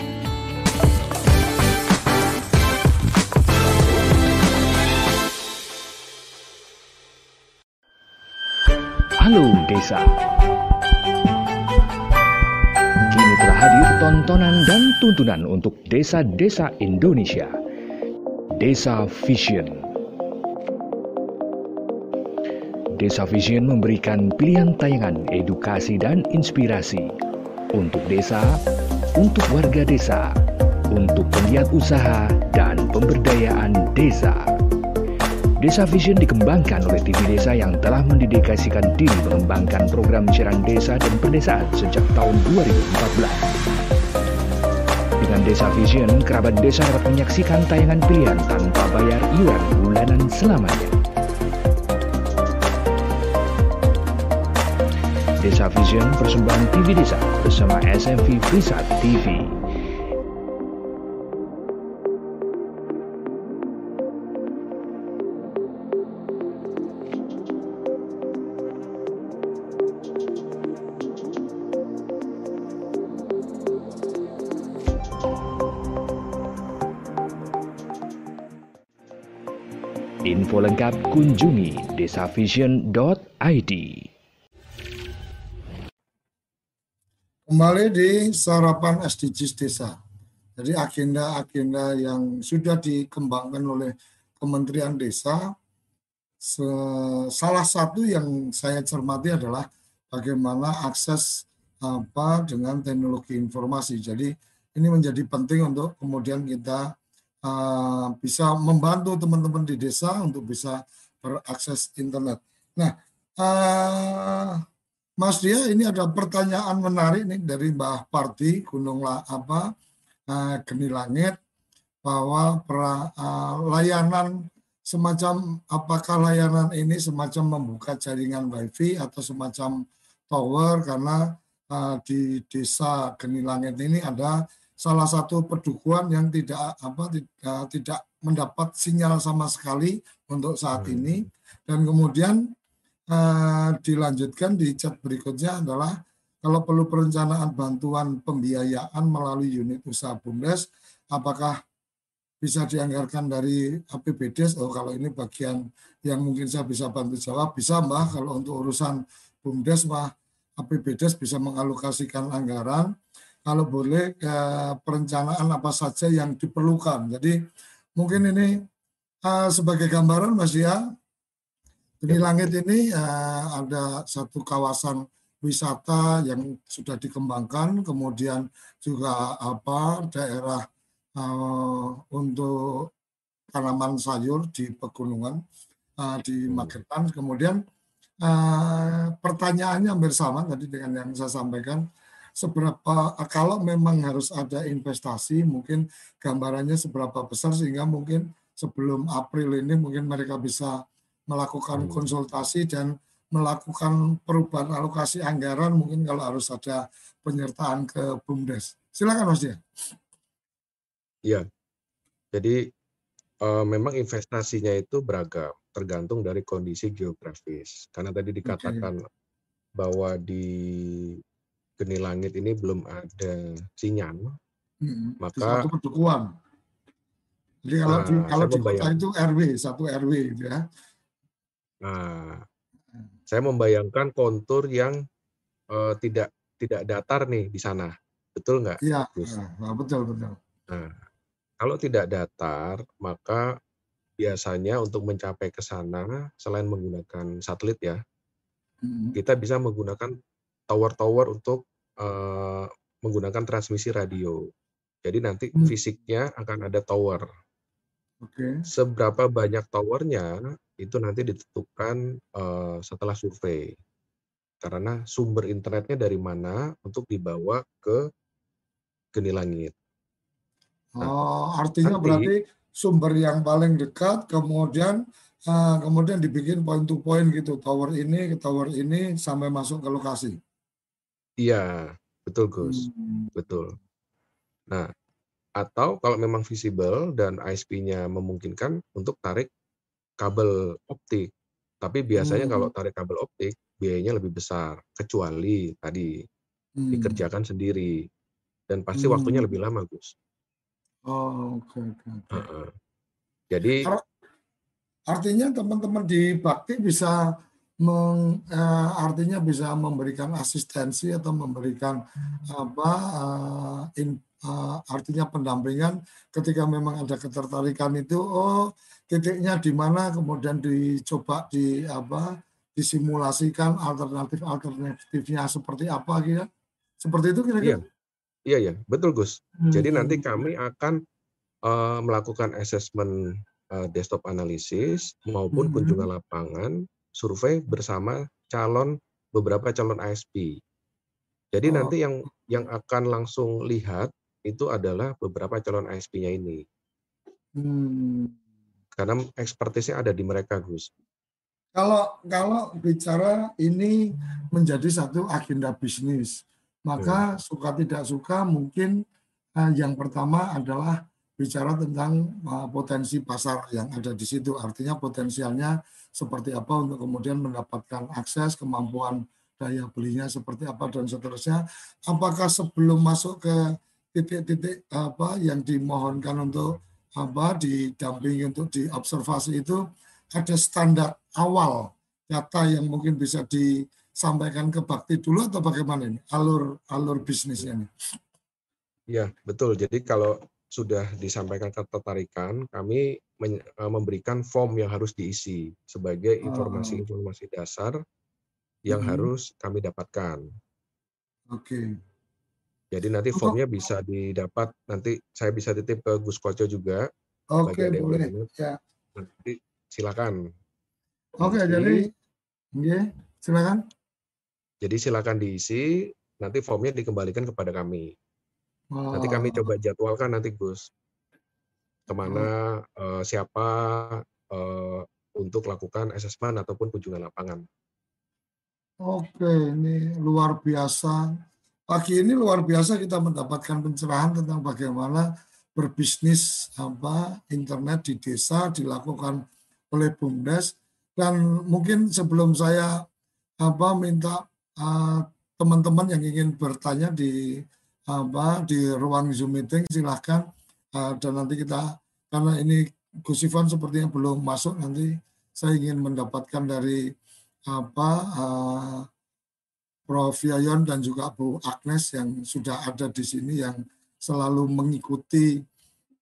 Halo Desa. Kini telah hadir tontonan dan tuntunan untuk desa-desa Indonesia. Desa Vision. Desa Vision memberikan pilihan tayangan edukasi dan inspirasi untuk desa, untuk warga desa, untuk penggiat usaha dan pemberdayaan desa. Desa Vision dikembangkan oleh TV Desa yang telah mendedikasikan diri mengembangkan program siaran desa dan pedesaan sejak tahun 2014. Dengan Desa Vision, kerabat desa dapat menyaksikan tayangan pilihan tanpa bayar iuran bulanan selamanya. Desa Vision persembahan TV Desa bersama SMV Prisat TV. Info lengkap kunjungi desavision.id. Kembali di sarapan SDGs desa. Jadi agenda-agenda yang sudah dikembangkan oleh Kementerian Desa, salah satu yang saya cermati adalah bagaimana akses apa dengan teknologi informasi. Jadi ini menjadi penting untuk kemudian kita uh, bisa membantu teman-teman di desa untuk bisa berakses internet. Nah, uh, Mas Dia, ini ada pertanyaan menarik nih dari Mbah Parti Gunung La, apa uh, Geni Langit bahwa pra, uh, layanan semacam apakah layanan ini semacam membuka jaringan wifi atau semacam tower? Karena uh, di desa Geni Langit ini ada salah satu pedukuhan yang tidak apa tidak, tidak mendapat sinyal sama sekali untuk saat ini. Dan kemudian uh, dilanjutkan di chat berikutnya adalah kalau perlu perencanaan bantuan pembiayaan melalui unit usaha BUMDes apakah bisa dianggarkan dari APBDes oh kalau ini bagian yang mungkin saya bisa bantu jawab bisa Mbah. Kalau untuk urusan BUMDes Mbah APBDes bisa mengalokasikan anggaran. Kalau boleh eh, perencanaan apa saja yang diperlukan. Jadi mungkin ini uh, sebagai gambaran Mas ya, Geni Langit ini uh, ada satu kawasan wisata yang sudah dikembangkan, kemudian juga apa daerah uh, untuk tanaman sayur di pegunungan uh, di Magetan. Kemudian uh, pertanyaannya hampir sama tadi dengan yang saya sampaikan seberapa kalau memang harus ada investasi mungkin gambarannya seberapa besar sehingga mungkin sebelum April ini mungkin mereka bisa melakukan konsultasi dan melakukan perubahan alokasi anggaran mungkin kalau harus ada penyertaan ke BUMDes. Silakan Mas Dia. Iya. Jadi uh, memang investasinya itu beragam tergantung dari kondisi geografis. Karena tadi dikatakan okay. bahwa di geni langit ini belum ada sinyal, hmm, maka. Jadi kalau nah, di, kalau di kota itu RW satu RW gitu ya. Nah, Saya membayangkan kontur yang uh, tidak tidak datar nih di sana, betul nggak? Iya, nah, betul betul. Nah, kalau tidak datar, maka biasanya untuk mencapai ke sana selain menggunakan satelit ya, Hmm. kita bisa menggunakan tower-tower untuk uh, menggunakan transmisi radio. Jadi nanti Hmm. fisiknya akan ada tower. Oke. Seberapa banyak towernya itu nanti ditentukan uh, setelah survei. Karena sumber internetnya dari mana untuk dibawa ke geni langit. Oh, artinya nanti- berarti sumber yang paling dekat, kemudian eh, kemudian dibikin point to point gitu, tower ini ke tower ini sampai masuk ke lokasi. Iya, betul Gus, Hmm. betul. Nah, atau kalau memang visible dan ISP-nya memungkinkan untuk tarik kabel optik. Tapi biasanya Hmm. kalau tarik kabel optik biayanya lebih besar, kecuali tadi Hmm. dikerjakan sendiri dan pasti Hmm. waktunya lebih lama, Gus. Oh, oke oke. oke. Heeh. Jadi Ar- Artinya teman-teman di Bakti bisa meng, eh, artinya bisa memberikan asistensi atau memberikan apa eh, in- eh, artinya pendampingan ketika memang ada ketertarikan itu oh titiknya di mana kemudian dicoba di apa disimulasikan alternatif alternatifnya seperti apa gitu seperti itu iya, kira-kira iya ya, betul Gus. Jadi nanti Hmm. kami akan eh, melakukan assessment eh, desktop analisis maupun Mhm. kunjungan lapangan, survei bersama calon beberapa calon ISP. Jadi Oh. nanti yang yang akan langsung lihat itu adalah beberapa calon ISP-nya ini. Hmm. Karena ekspertisnya ada di mereka, Gus. Kalau kalau bicara ini menjadi satu agenda bisnis, maka suka tidak suka mungkin eh, yang pertama adalah bicara tentang eh, potensi pasar yang ada di situ. Artinya potensialnya seperti apa untuk kemudian mendapatkan akses, kemampuan daya belinya seperti apa dan seterusnya. Apakah sebelum masuk ke titik-titik apa yang dimohonkan untuk apa didampingi untuk diobservasi itu ada standar awal data yang mungkin bisa disampaikan ke Bakti dulu atau bagaimana ini alur alur bisnisnya ini? Ya, betul. Jadi kalau sudah disampaikan ketertarikan, kami eh, memberikan form yang harus diisi sebagai Oh. informasi-informasi dasar yang Mhm. harus kami dapatkan. Oke. Jadi nanti formnya bisa didapat, nanti saya bisa titip ke Gus Koco juga. Oke, yang boleh. Ya. Nanti silakan. Oke, Diisi. jadi Oke, silakan. Jadi silakan diisi, nanti formnya dikembalikan kepada kami. Nanti kami Oh, coba jadwalkan nanti Gus ke mana eh, siapa eh, untuk lakukan asesmen ataupun kunjungan lapangan. Oke, ini luar biasa. Pagi ini luar biasa kita mendapatkan pencerahan tentang bagaimana berbisnis apa internet di desa dilakukan oleh BUMDes. Dan mungkin sebelum saya apa minta eh, teman-teman yang ingin bertanya di apa di ruang Zoom meeting silahkan Eh, dan nanti kita karena ini Gus Ivan sepertinya belum masuk nanti saya ingin mendapatkan dari apa eh, Prof Yayon dan juga Bu Agnes yang sudah ada di sini yang selalu mengikuti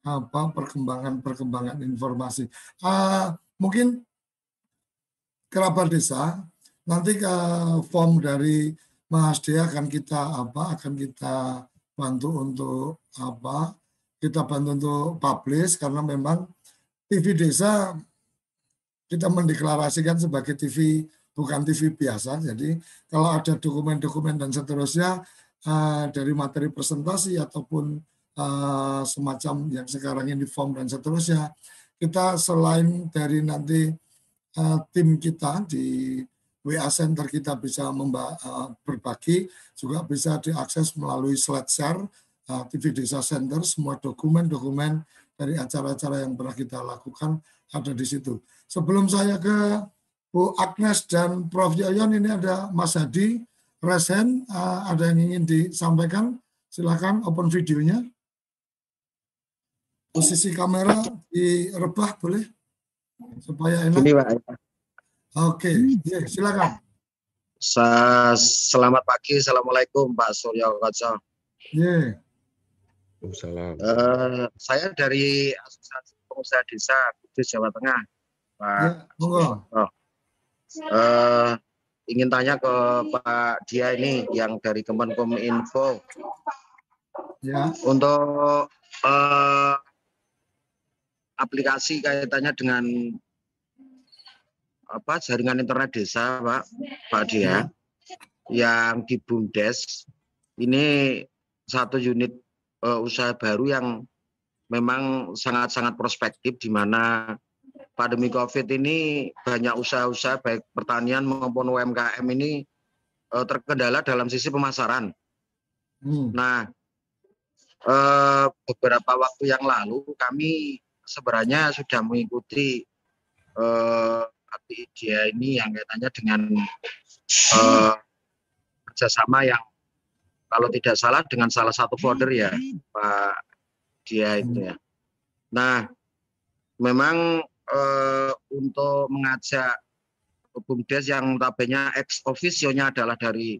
apa perkembangan-perkembangan informasi. Ah, mungkin kerabat desa nanti ke form dari Mas Dea akan kita apa akan kita bantu untuk apa kita bantu untuk publish karena memang TV desa kita mendeklarasikan sebagai TV bukan TV biasa. Jadi kalau ada dokumen-dokumen dan seterusnya eh, dari materi presentasi ataupun eh, semacam yang sekarang ini form dan seterusnya, kita selain dari nanti eh, tim kita di WA Center kita bisa memba- eh, berbagi, juga bisa diakses melalui slide share eh, TV Desa Center, semua dokumen-dokumen dari acara-acara yang pernah kita lakukan ada di situ. Sebelum saya ke Bu Agnes dan Prof. Yayon, ini ada Mas Hadi, Resen, eh, ada yang ingin disampaikan? Silakan open videonya. Posisi kamera direbah boleh? Supaya enak. Ini Pak. Oke, ya, silakan. Sa Selamat pagi, Assalamualaikum Pak Suryo Koco. Ya. Waalaikumsalam. Eh, saya dari Asosiasi Pengusaha Desa Kudus Jawa Tengah, Pak. Ya, monggo. Oh. Eh, ingin tanya ke Pak Dia ini yang dari Kemenkominfo Ya. untuk eh, aplikasi kaitannya dengan apa jaringan internet desa, Pak, Pak Dia, yang di Bumdes ini satu unit eh, usaha baru yang memang sangat-sangat prospektif di mana pandemi COVID ini banyak usaha-usaha baik pertanian maupun UMKM ini eh, terkendala dalam sisi pemasaran. Hmm. Nah, eh, beberapa waktu yang lalu kami sebenarnya sudah mengikuti eh, dia ini yang kaitannya dengan eh, kerjasama yang kalau tidak salah dengan salah satu founder ya Pak dia itu ya. Nah, memang eh, untuk mengajak BUMDes yang tabenya ex officio-nya adalah dari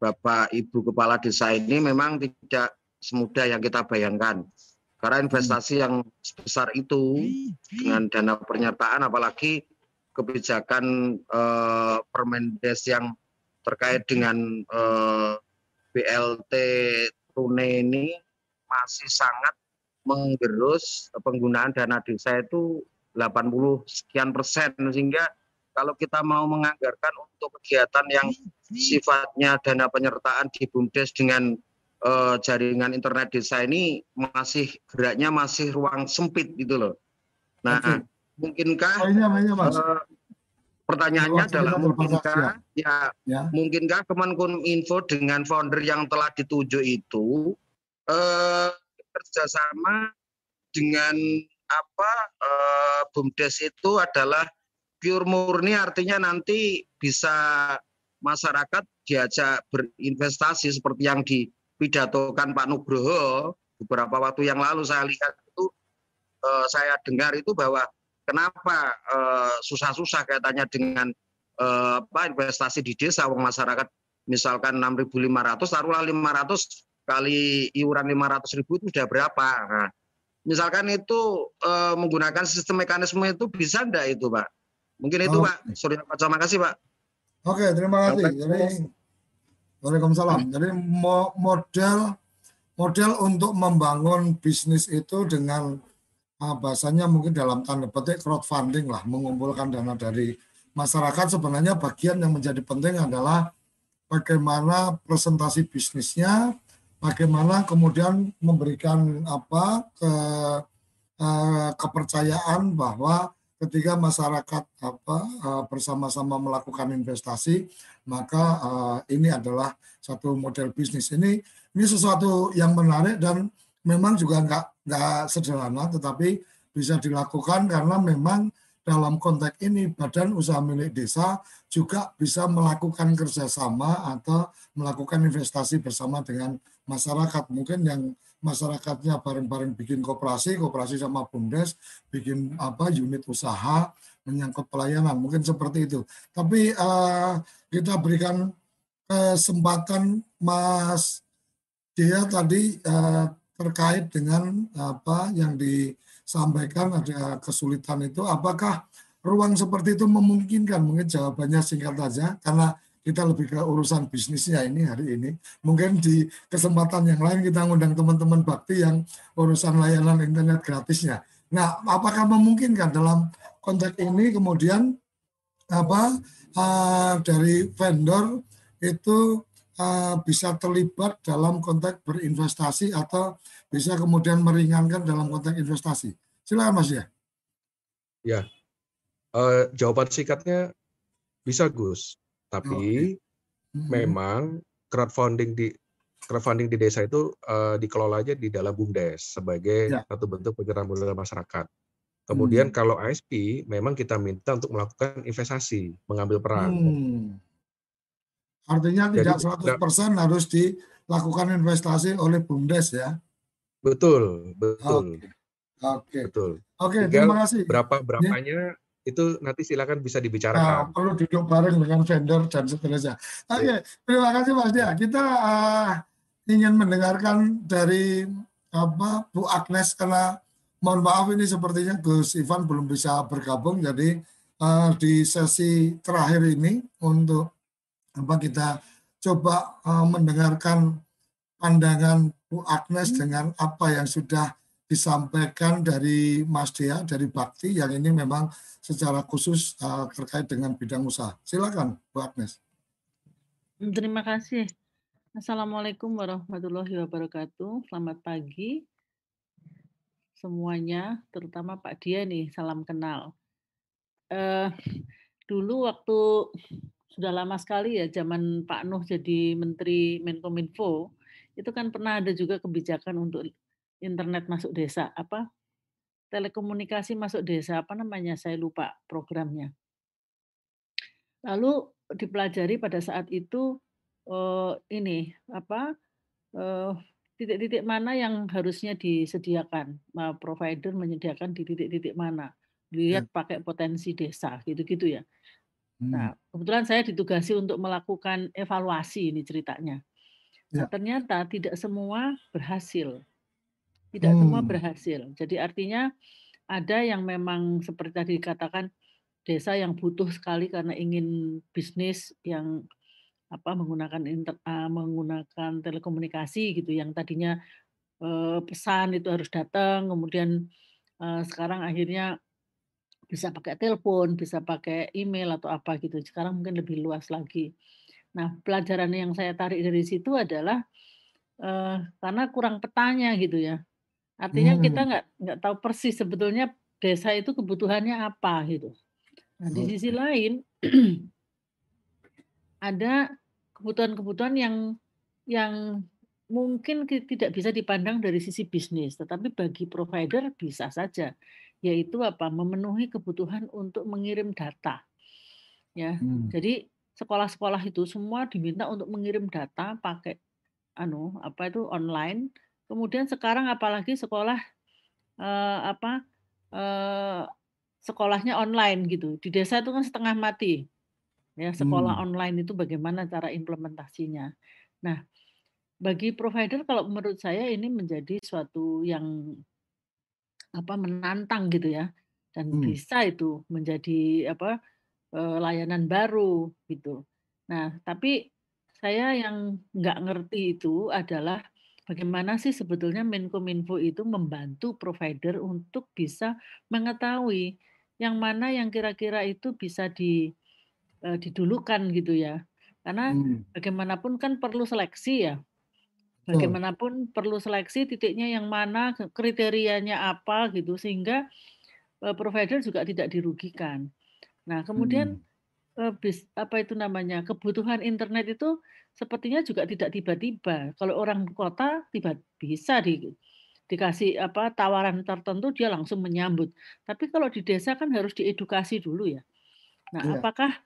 Bapak Ibu Kepala Desa ini memang tidak semudah yang kita bayangkan. Karena investasi yang sebesar itu dengan dana penyertaan apalagi kebijakan eh, Permendes yang terkait dengan eh, BLT Tune ini masih sangat menggerus penggunaan dana desa itu 80 sekian persen sehingga kalau kita mau menganggarkan untuk kegiatan yang sifatnya dana penyertaan di BUMDes dengan eh, jaringan internet desa ini masih geraknya masih ruang sempit gitu loh. Nah, Oke. mungkinkah Mainnya, mainnya, Mas. eh, pertanyaannya Waktu adalah mungkinkah ya, Ya. mungkinkah Kemenkominfo dengan founder yang telah ditunjuk itu eh, kerjasama dengan apa eh, BUMDes itu adalah pure murni artinya nanti bisa masyarakat diajak berinvestasi seperti yang dipidatokan Pak Nugroho beberapa waktu yang lalu. Saya lihat itu eh, saya dengar itu bahwa kenapa eh, susah-susah kaitannya dengan eh, apa investasi di desa. Uang masyarakat misalkan 6.500 taruhlah 500 kali iuran 500.000 itu sudah berapa? Nah, misalkan itu eh, menggunakan sistem mekanisme itu bisa enggak itu Pak mungkin itu Oke. Pak Surya Pak terima kasih Pak Oke, terima kasih. Jadi, Waalaikumsalam. Jadi mo- model model untuk membangun bisnis itu dengan ah, bahasanya mungkin dalam tanda petik crowdfunding lah, mengumpulkan dana dari masyarakat. Sebenarnya bagian yang menjadi penting adalah bagaimana presentasi bisnisnya, bagaimana kemudian memberikan apa ke eh, kepercayaan bahwa ketika masyarakat apa eh, bersama-sama melakukan investasi maka eh, ini adalah satu model bisnis. Ini ini sesuatu yang menarik dan memang juga nggak nggak sederhana tetapi bisa dilakukan karena memang dalam konteks ini badan usaha milik desa juga bisa melakukan kerjasama atau melakukan investasi bersama dengan masyarakat mungkin yang masyarakatnya bareng-bareng bikin koperasi, koperasi sama BUMDes, bikin apa unit usaha menyangkut pelayanan, mungkin seperti itu. Tapi eh, kita berikan kesempatan Mas Dia tadi eh, terkait dengan apa yang disampaikan ada kesulitan itu, apakah ruang seperti itu memungkinkan? Mungkin jawabannya singkat saja, karena kita lebih ke urusan bisnisnya ini hari ini. Mungkin di kesempatan yang lain kita ngundang teman-teman bakti yang urusan layanan internet gratisnya. Nah, apakah memungkinkan dalam konteks ini kemudian apa uh, dari vendor itu uh, bisa terlibat dalam konteks berinvestasi atau bisa kemudian meringankan dalam konteks investasi. Silakan Mas ya. Ya, eh, jawaban singkatnya bisa Gus, tapi Mhm. memang crowdfunding di crowdfunding di desa itu eh, dikelola aja di dalam BUMDes sebagai Ya. satu bentuk penyerahan modal masyarakat. Kemudian Hmm. kalau ASP memang kita minta untuk melakukan investasi, mengambil peran. Hmm. Artinya Jadi tidak tidak- 100% harus dilakukan investasi oleh BUMDes ya. Betul, betul, Oke. betul. Oke, terima kasih. Berapa berapanya itu nanti silakan bisa Nah, dibicarakan. perlu duduk bareng dengan vendor dan seterusnya. Oke, terima kasih Mas Dia. Kita uh, ingin mendengarkan dari apa Bu Agnes karena mohon maaf ini sepertinya Gus Ivan belum bisa bergabung jadi uh, di sesi terakhir ini untuk apa kita coba uh, mendengarkan pandangan Bu Agnes dengan apa yang sudah disampaikan dari Mas Dea dari Bakti yang ini memang secara khusus uh, terkait dengan bidang usaha. Silakan Bu Agnes. Terima kasih. Assalamualaikum warahmatullahi wabarakatuh. Selamat pagi semuanya, terutama Pak Dia nih, salam kenal. Eh, dulu waktu sudah lama sekali ya zaman Pak Nuh jadi Menteri Menkominfo, itu kan pernah ada juga kebijakan untuk internet masuk desa, apa telekomunikasi masuk desa, apa namanya saya lupa programnya. Lalu dipelajari pada saat itu eh, ini apa eh, titik-titik mana yang harusnya disediakan, provider menyediakan di titik-titik mana, dilihat pakai potensi desa gitu-gitu ya. Nah, kebetulan saya ditugasi untuk melakukan evaluasi ini ceritanya. Nah, Ya. ternyata tidak semua berhasil. Tidak semua Hmm. berhasil. Jadi artinya ada yang memang seperti tadi dikatakan desa yang butuh sekali karena ingin bisnis yang apa menggunakan inter, ah, menggunakan telekomunikasi gitu yang tadinya eh, pesan itu harus datang kemudian eh, sekarang akhirnya bisa pakai telepon, bisa pakai email atau apa gitu. Sekarang mungkin lebih luas lagi. Nah, pelajaran yang saya tarik dari situ adalah eh, karena kurang petanya gitu ya. Artinya kita Hmm. nggak nggak tahu persis sebetulnya desa itu kebutuhannya apa gitu. Nah, di sisi lain ada kebutuhan-kebutuhan yang yang mungkin ki- tidak bisa dipandang dari sisi bisnis, tetapi bagi provider bisa saja, yaitu apa? Memenuhi kebutuhan untuk mengirim data. Ya, Hmm. jadi sekolah-sekolah itu semua diminta untuk mengirim data pakai anu apa itu online. Kemudian sekarang apalagi sekolah eh, apa eh, sekolahnya online gitu. Di desa itu kan setengah mati. Ya, sekolah Hmm. online itu bagaimana cara implementasinya. Nah, bagi provider kalau menurut saya ini menjadi suatu yang apa menantang gitu ya dan Hmm. bisa itu menjadi apa layanan baru gitu. Nah, tapi saya yang nggak ngerti itu adalah bagaimana sih sebetulnya Menkominfo itu membantu provider untuk bisa mengetahui yang mana yang kira-kira itu bisa di didulukan gitu ya. Karena Hmm. bagaimanapun kan perlu seleksi ya. Betul. Bagaimanapun perlu seleksi titiknya yang mana, kriterianya apa gitu sehingga eh, provider juga tidak dirugikan. Nah, kemudian Hmm. eh, bis, apa itu namanya kebutuhan internet itu sepertinya juga tidak tiba-tiba. Kalau orang kota tiba bisa di, dikasih apa tawaran tertentu dia langsung menyambut. Tapi kalau di desa kan harus diedukasi dulu ya. Nah, Iya. apakah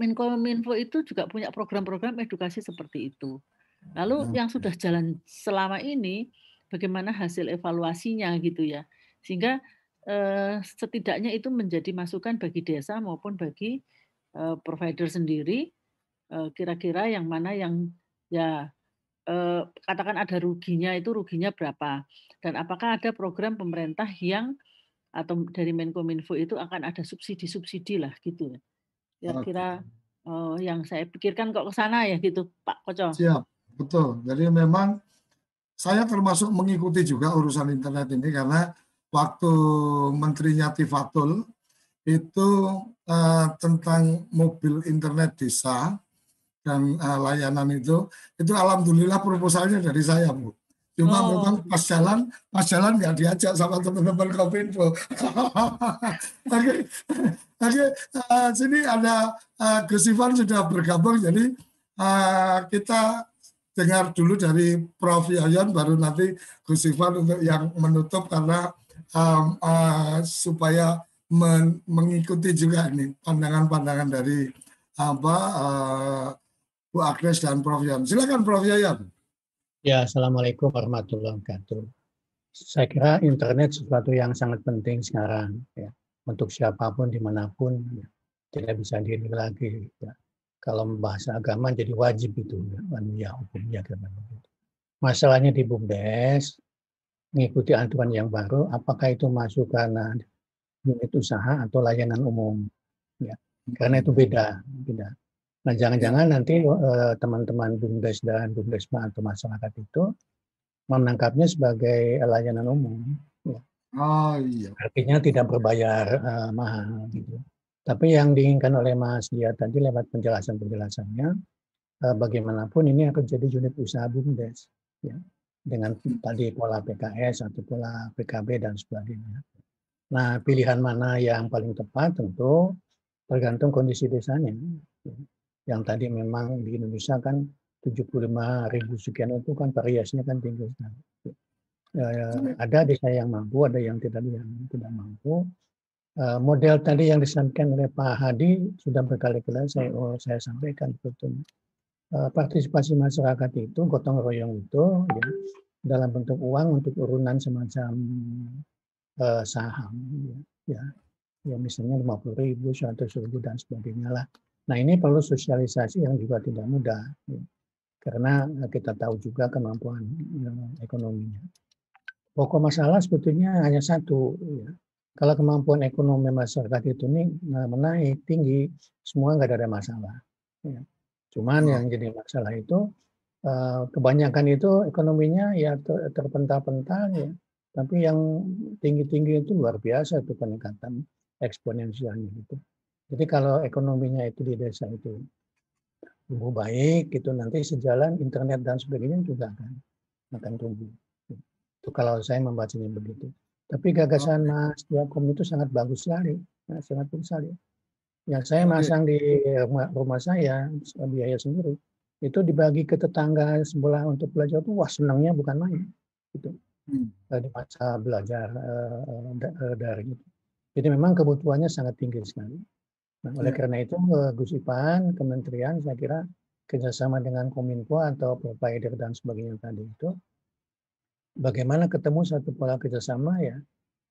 Menkominfo itu juga punya program-program edukasi seperti itu? Lalu yang Oke. sudah jalan selama ini bagaimana hasil evaluasinya gitu ya. Sehingga eh, setidaknya itu menjadi masukan bagi desa maupun bagi eh, provider sendiri eh, kira-kira yang mana yang ya eh, katakan ada ruginya itu ruginya berapa dan apakah ada program pemerintah yang atau dari Menkominfo itu akan ada subsidi-subsidi lah gitu ya. Kira-kira eh, yang saya pikirkan kok ke sana ya gitu Pak Koco. Siap, betul. Jadi memang saya termasuk mengikuti juga urusan internet ini karena waktu menterinya Tifatul itu eh, tentang mobil internet desa dan eh, layanan itu itu alhamdulillah proposalnya dari saya bu cuma Oh. memang pas jalan pas jalan nggak diajak sama teman-teman kominfo oke oke eh, sini ada eh, Gus Ivan sudah bergabung jadi eh, kita dengar dulu dari Prof Yayan baru nanti Gus Ivan untuk yang menutup karena um, uh, supaya men- mengikuti juga nih pandangan-pandangan dari apa uh, Bu Agnes dan Prof Yayan. Silakan Prof Yayan. Ya, Assalamualaikum warahmatullahi wabarakatuh. Saya kira internet sesuatu yang sangat penting sekarang. Ya. untuk siapa pun di mana pun ya, tidak bisa diri lagi. Ya. Kalau bahasa agama jadi wajib itu ya, ya hukumnya gitu. Masalahnya di BUMDes mengikuti aturan yang baru, apakah itu masuk karena unit usaha atau layanan umum? Ya, karena itu beda, beda. Nah, jangan-jangan nanti eh, teman-teman BUMDes dan BUMDesma atau masyarakat itu menangkapnya sebagai layanan umum. Ya. Oh iya. Artinya tidak berbayar uh, mahal gitu. Tapi yang diinginkan oleh Mas Dia tadi lewat penjelasan-penjelasannya, uh, bagaimanapun ini akan jadi unit usaha BUMDes, ya, dengan tadi pola PKS atau pola PKB dan sebagainya. Nah, pilihan mana yang paling tepat tentu tergantung kondisi desanya. Ya. Yang tadi memang di Indonesia kan 75 ribu sekian itu kan variasinya kan tinggi sekali. Ya, ada desa yang mampu, ada yang tidak yang tidak mampu. Uh, model tadi yang disampaikan oleh Pak Hadi sudah berkali-kali saya oh, saya sampaikan betul. Uh, partisipasi masyarakat itu gotong royong itu ya dalam bentuk uang untuk urunan semacam uh, saham ya, ya ya misalnya lima puluh ribu, seratus ribu dan sebagainya lah. Nah ini perlu sosialisasi yang juga tidak mudah. Ya karena kita tahu juga kemampuan ekonominya. Pokok masalah sebetulnya hanya satu. Ya. Kalau kemampuan ekonomi masyarakat itu nih menaik tinggi, semua nggak ada masalah. Ya. Cuman yang jadi masalah itu eh, kebanyakan itu ekonominya ya terpental-pental ya. Tapi yang tinggi-tinggi itu luar biasa itu peningkatan eksponensialnya itu. Jadi kalau ekonominya itu di desa itu tumbuh baik gitu nanti sejalan internet dan sebagainya juga akan akan tumbuh. Itu kalau saya membacanya begitu. Tapi gagasan Mas Diakom itu sangat bagus sekali, nah, sangat bagus sekali. Yang saya masang di rumah, saya biaya sendiri itu dibagi ke tetangga sebelah untuk belajar itu wah senangnya bukan main itu hmm. di masa belajar uh, daring itu. Jadi memang kebutuhannya sangat tinggi sekali. Nah, oleh ya. karena itu eh, Gus Ipan, Kementerian saya kira kerjasama dengan Kominfo atau provider dan sebagainya tadi itu, bagaimana ketemu satu pola kerjasama ya,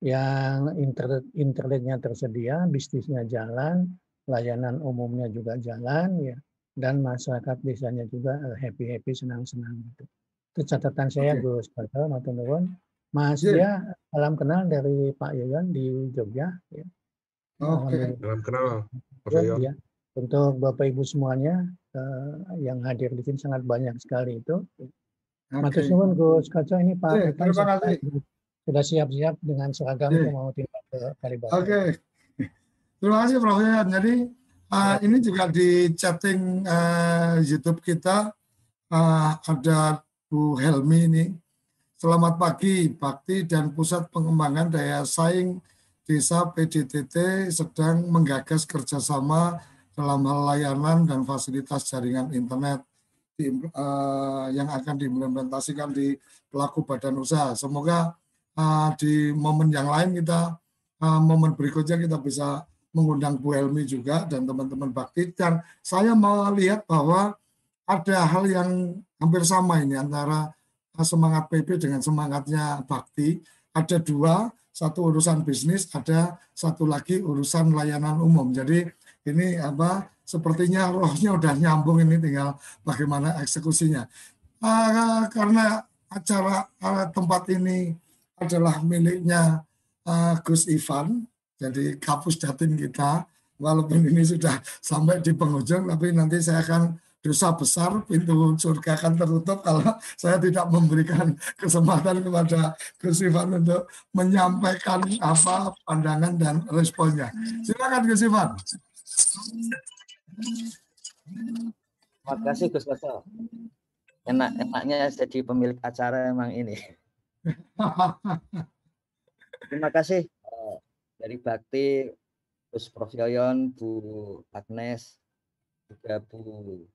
yang internet internetnya tersedia, bisnisnya jalan, layanan umumnya juga jalan ya, dan masyarakat desanya juga eh, happy happy senang senang gitu. Itu catatan saya okay. Gus Matur Mas yeah. ya, salam kenal dari Pak Yoyon di Jogja. Ya. Oke. Okay. Salam kenal, Mas ya, ya. Untuk Bapak Ibu semuanya uh, yang hadir di sini sangat banyak sekali itu. Okay. Matur suwun Gus Kaco ini Pak. Okay, terima kasih. Sudah siap-siap dengan seragam okay. mau tinggal ke Kalibata. Oke. Okay. Terima kasih Prof. Yayan. Jadi uh, ini juga di chatting uh, YouTube kita uh, ada Bu Helmi ini. Selamat pagi, Bakti dan Pusat Pengembangan Daya Saing Desa PDTT sedang menggagas kerjasama dalam hal layanan dan fasilitas jaringan internet di, uh, yang akan diimplementasikan di pelaku badan usaha. Semoga uh, di momen yang lain kita, uh, momen berikutnya kita bisa mengundang Bu Helmi juga dan teman-teman Bakti. Dan saya lihat bahwa ada hal yang hampir sama ini antara semangat PP dengan semangatnya Bakti. Ada dua, satu urusan bisnis, ada satu lagi urusan layanan umum. Jadi ini apa sepertinya rohnya udah nyambung ini tinggal bagaimana eksekusinya. Uh, karena acara uh, tempat ini adalah miliknya uh, Gus Ivan, jadi kapus datin kita, walaupun ini sudah sampai di penghujung, tapi nanti saya akan dosa besar, pintu surga akan tertutup kalau saya tidak memberikan kesempatan kepada Gus Ivan untuk menyampaikan apa pandangan dan responnya. Silakan Gus Ivan. Terima kasih Gus Koso. Enak-enaknya jadi pemilik acara emang ini. Terima kasih eh, dari Bakti, Gus Prof Yoyon, Bu Agnes, juga Bu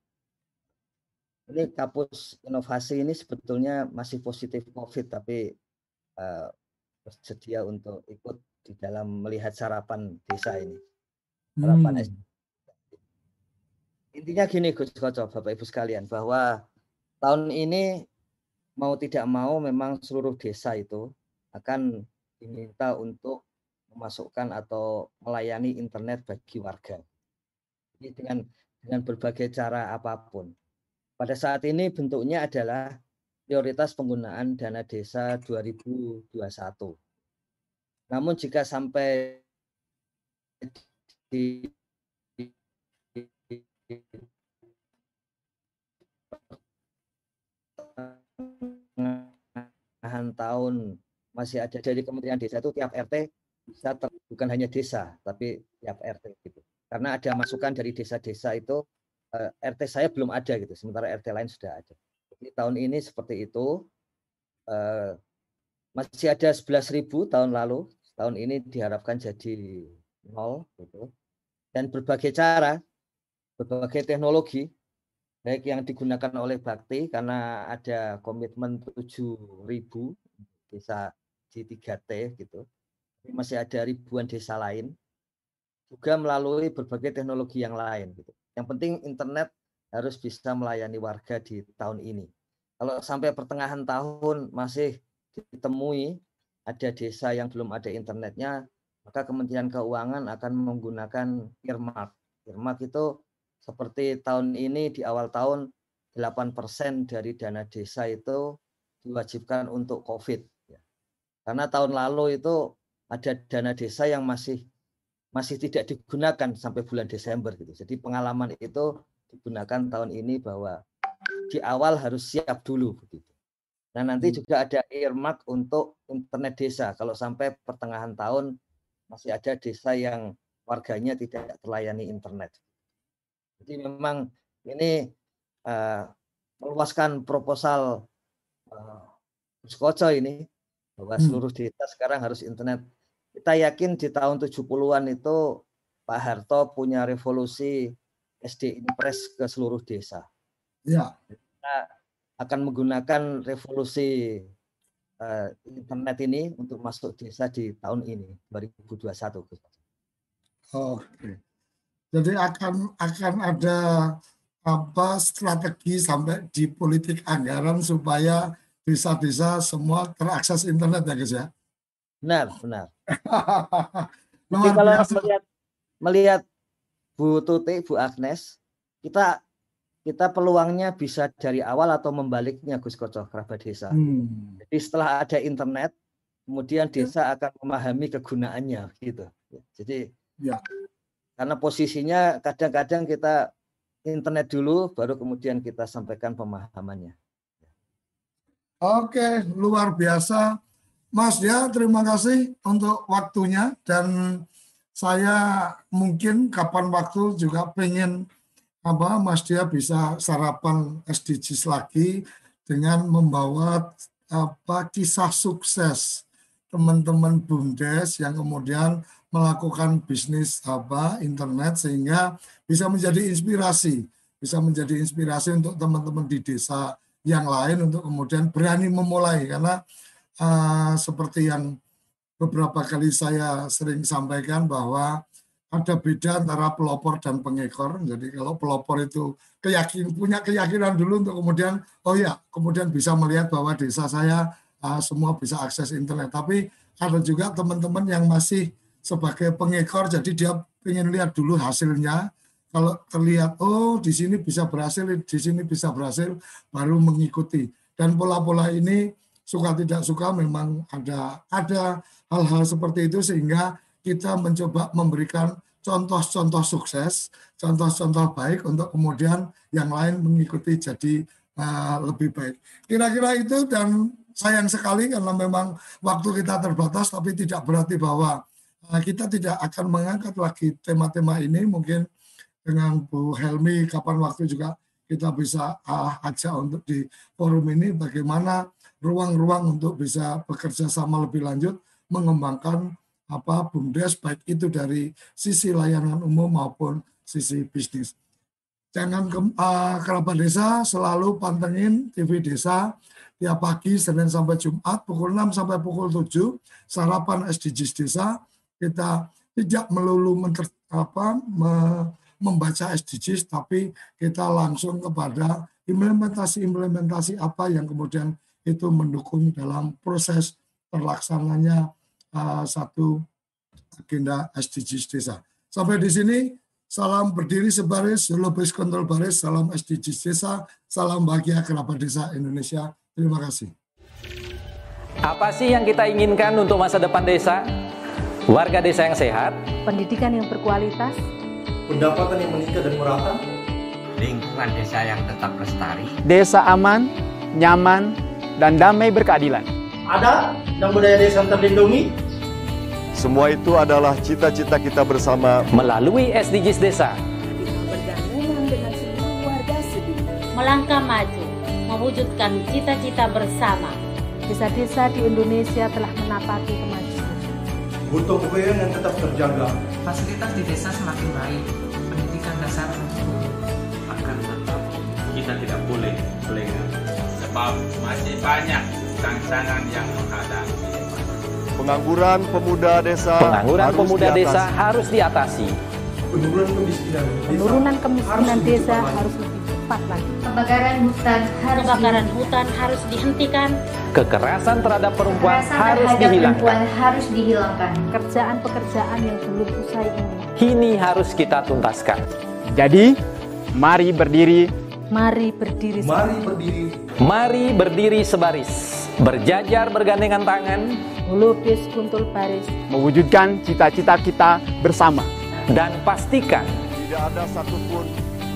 ini kapus inovasi ini sebetulnya masih positif COVID, tapi uh, bersedia untuk ikut di dalam melihat sarapan desa ini. Sarapan hmm. Intinya gini Gus Koco, Bapak Ibu sekalian, bahwa tahun ini mau tidak mau memang seluruh desa itu akan diminta untuk memasukkan atau melayani internet bagi warga. Jadi dengan dengan berbagai cara apa pun. Pada saat ini bentuknya adalah prioritas penggunaan dana desa 2021. Namun jika sampai di pertengahan tahun masih ada dari Kementerian Desa itu tiap RT bisa ter, bukan hanya desa tapi tiap RT gitu. Karena ada masukan dari desa-desa itu eh, RT saya belum ada gitu, sementara RT lain sudah ada. Jadi tahun ini seperti itu eh, masih ada 11.000 tahun lalu, tahun ini diharapkan jadi nol gitu. Dan berbagai cara, berbagai teknologi baik yang digunakan oleh Bakti karena ada komitmen 7.000 desa di 3T gitu. Masih ada ribuan desa lain juga melalui berbagai teknologi yang lain gitu. Yang penting internet harus bisa melayani warga di tahun ini. Kalau sampai pertengahan tahun masih ditemui ada desa yang belum ada internetnya, maka Kementerian Keuangan akan menggunakan earmark. Earmark itu seperti tahun ini di awal tahun 8% dari dana desa itu diwajibkan untuk COVID. Ya. Karena tahun lalu itu ada dana desa yang masih masih tidak digunakan sampai bulan Desember gitu. Jadi pengalaman itu digunakan tahun ini bahwa di awal harus siap dulu begitu. Nah nanti hmm. juga ada earmark untuk internet desa. Kalau sampai pertengahan tahun masih ada desa yang warganya tidak terlayani internet. Jadi memang ini uh, meluaskan proposal uh, ini bahwa hmm. seluruh desa sekarang harus internet kita yakin di tahun 70-an itu Pak Harto punya revolusi SD Impres ke seluruh desa. Ya. Kita akan menggunakan revolusi uh, internet ini untuk masuk desa di tahun ini 2021. Oke. Jadi akan akan ada apa strategi sampai di politik anggaran supaya desa-desa semua terakses internet ya guys ya. Benar, benar. Jadi kalau melihat melihat Bu Tuti, Bu Agnes, kita kita peluangnya bisa dari awal atau membaliknya Gus Koco kerabat desa. Hmm. Jadi setelah ada internet, kemudian desa akan memahami kegunaannya gitu. Jadi ya. Karena posisinya kadang-kadang kita internet dulu, baru kemudian kita sampaikan pemahamannya. Oke, luar biasa. Mas ya, terima kasih untuk waktunya dan saya mungkin kapan waktu juga pengen apa Mas Dia bisa sarapan SDGs lagi dengan membawa apa kisah sukses teman-teman BUMDes yang kemudian melakukan bisnis apa internet sehingga bisa menjadi inspirasi, bisa menjadi inspirasi untuk teman-teman di desa yang lain untuk kemudian berani memulai karena uh, seperti yang beberapa kali saya sering sampaikan bahwa ada beda antara pelopor dan pengekor. Jadi kalau pelopor itu keyakin punya keyakinan dulu untuk kemudian oh ya kemudian bisa melihat bahwa desa saya uh, semua bisa akses internet. Tapi ada juga teman-teman yang masih sebagai pengekor jadi dia ingin lihat dulu hasilnya. Kalau terlihat oh di sini bisa berhasil, di sini bisa berhasil baru mengikuti. Dan pola-pola ini suka tidak suka memang ada ada hal-hal seperti itu sehingga kita mencoba memberikan contoh-contoh sukses, contoh-contoh baik untuk kemudian yang lain mengikuti jadi uh, lebih baik. Kira-kira itu dan sayang sekali karena memang waktu kita terbatas tapi tidak berarti bahwa kita tidak akan mengangkat lagi tema-tema ini mungkin dengan Bu Helmi kapan waktu juga kita bisa uh, ajak untuk di forum ini bagaimana ruang-ruang untuk bisa bekerja sama lebih lanjut mengembangkan apa bumdes baik itu dari sisi layanan umum maupun sisi bisnis. Jangan ke, uh, kerabat desa selalu pantengin TV desa tiap pagi Senin sampai Jumat pukul 6 sampai pukul 7 sarapan SDGs desa kita tidak melulu apa, me, membaca SDGs tapi kita langsung kepada implementasi-implementasi apa yang kemudian itu mendukung dalam proses terlaksananya uh, satu agenda SDGs desa. Sampai di sini, salam berdiri sebaris, lupis kontrol baris, salam SDGs desa, salam bahagia kerabat desa Indonesia. Terima kasih. Apa sih yang kita inginkan untuk masa depan desa? Warga desa yang sehat, pendidikan yang berkualitas, pendapatan yang meningkat dan merata, lingkungan desa yang tetap lestari, desa aman, nyaman, dan damai berkeadilan. Ada dan budaya desa terlindungi. Semua itu adalah cita-cita kita bersama melalui SDGs desa. Melangkah maju, mewujudkan cita-cita bersama. Desa-desa di Indonesia telah menapaki kemajuan. Butuh kebayaan yang tetap terjaga. Fasilitas di desa semakin baik, pendidikan dasar akan tetap kita tidak boleh lengah. Sebab masih banyak tantangan yang menghadapi. Pengangguran pemuda desa Pengangguran harus pemuda diatasi. desa harus diatasi. Penurunan kemiskinan desa Penurunan kemiskinan harus desa harus cepat lagi. Kebakaran hutan harus Kebakaran hutan harus dihentikan. Kekerasan terhadap perempuan Kekerasan harus terhadap dihilangkan. perempuan harus dihilangkan. Pekerjaan-pekerjaan yang belum usai ini. Ini harus kita tuntaskan. Jadi, mari berdiri, Mari berdiri. Mari berdiri Mari berdiri sebaris, berjajar bergandengan tangan, melukis kuntul baris, mewujudkan cita-cita kita bersama. dan pastikan Tidak ada satupun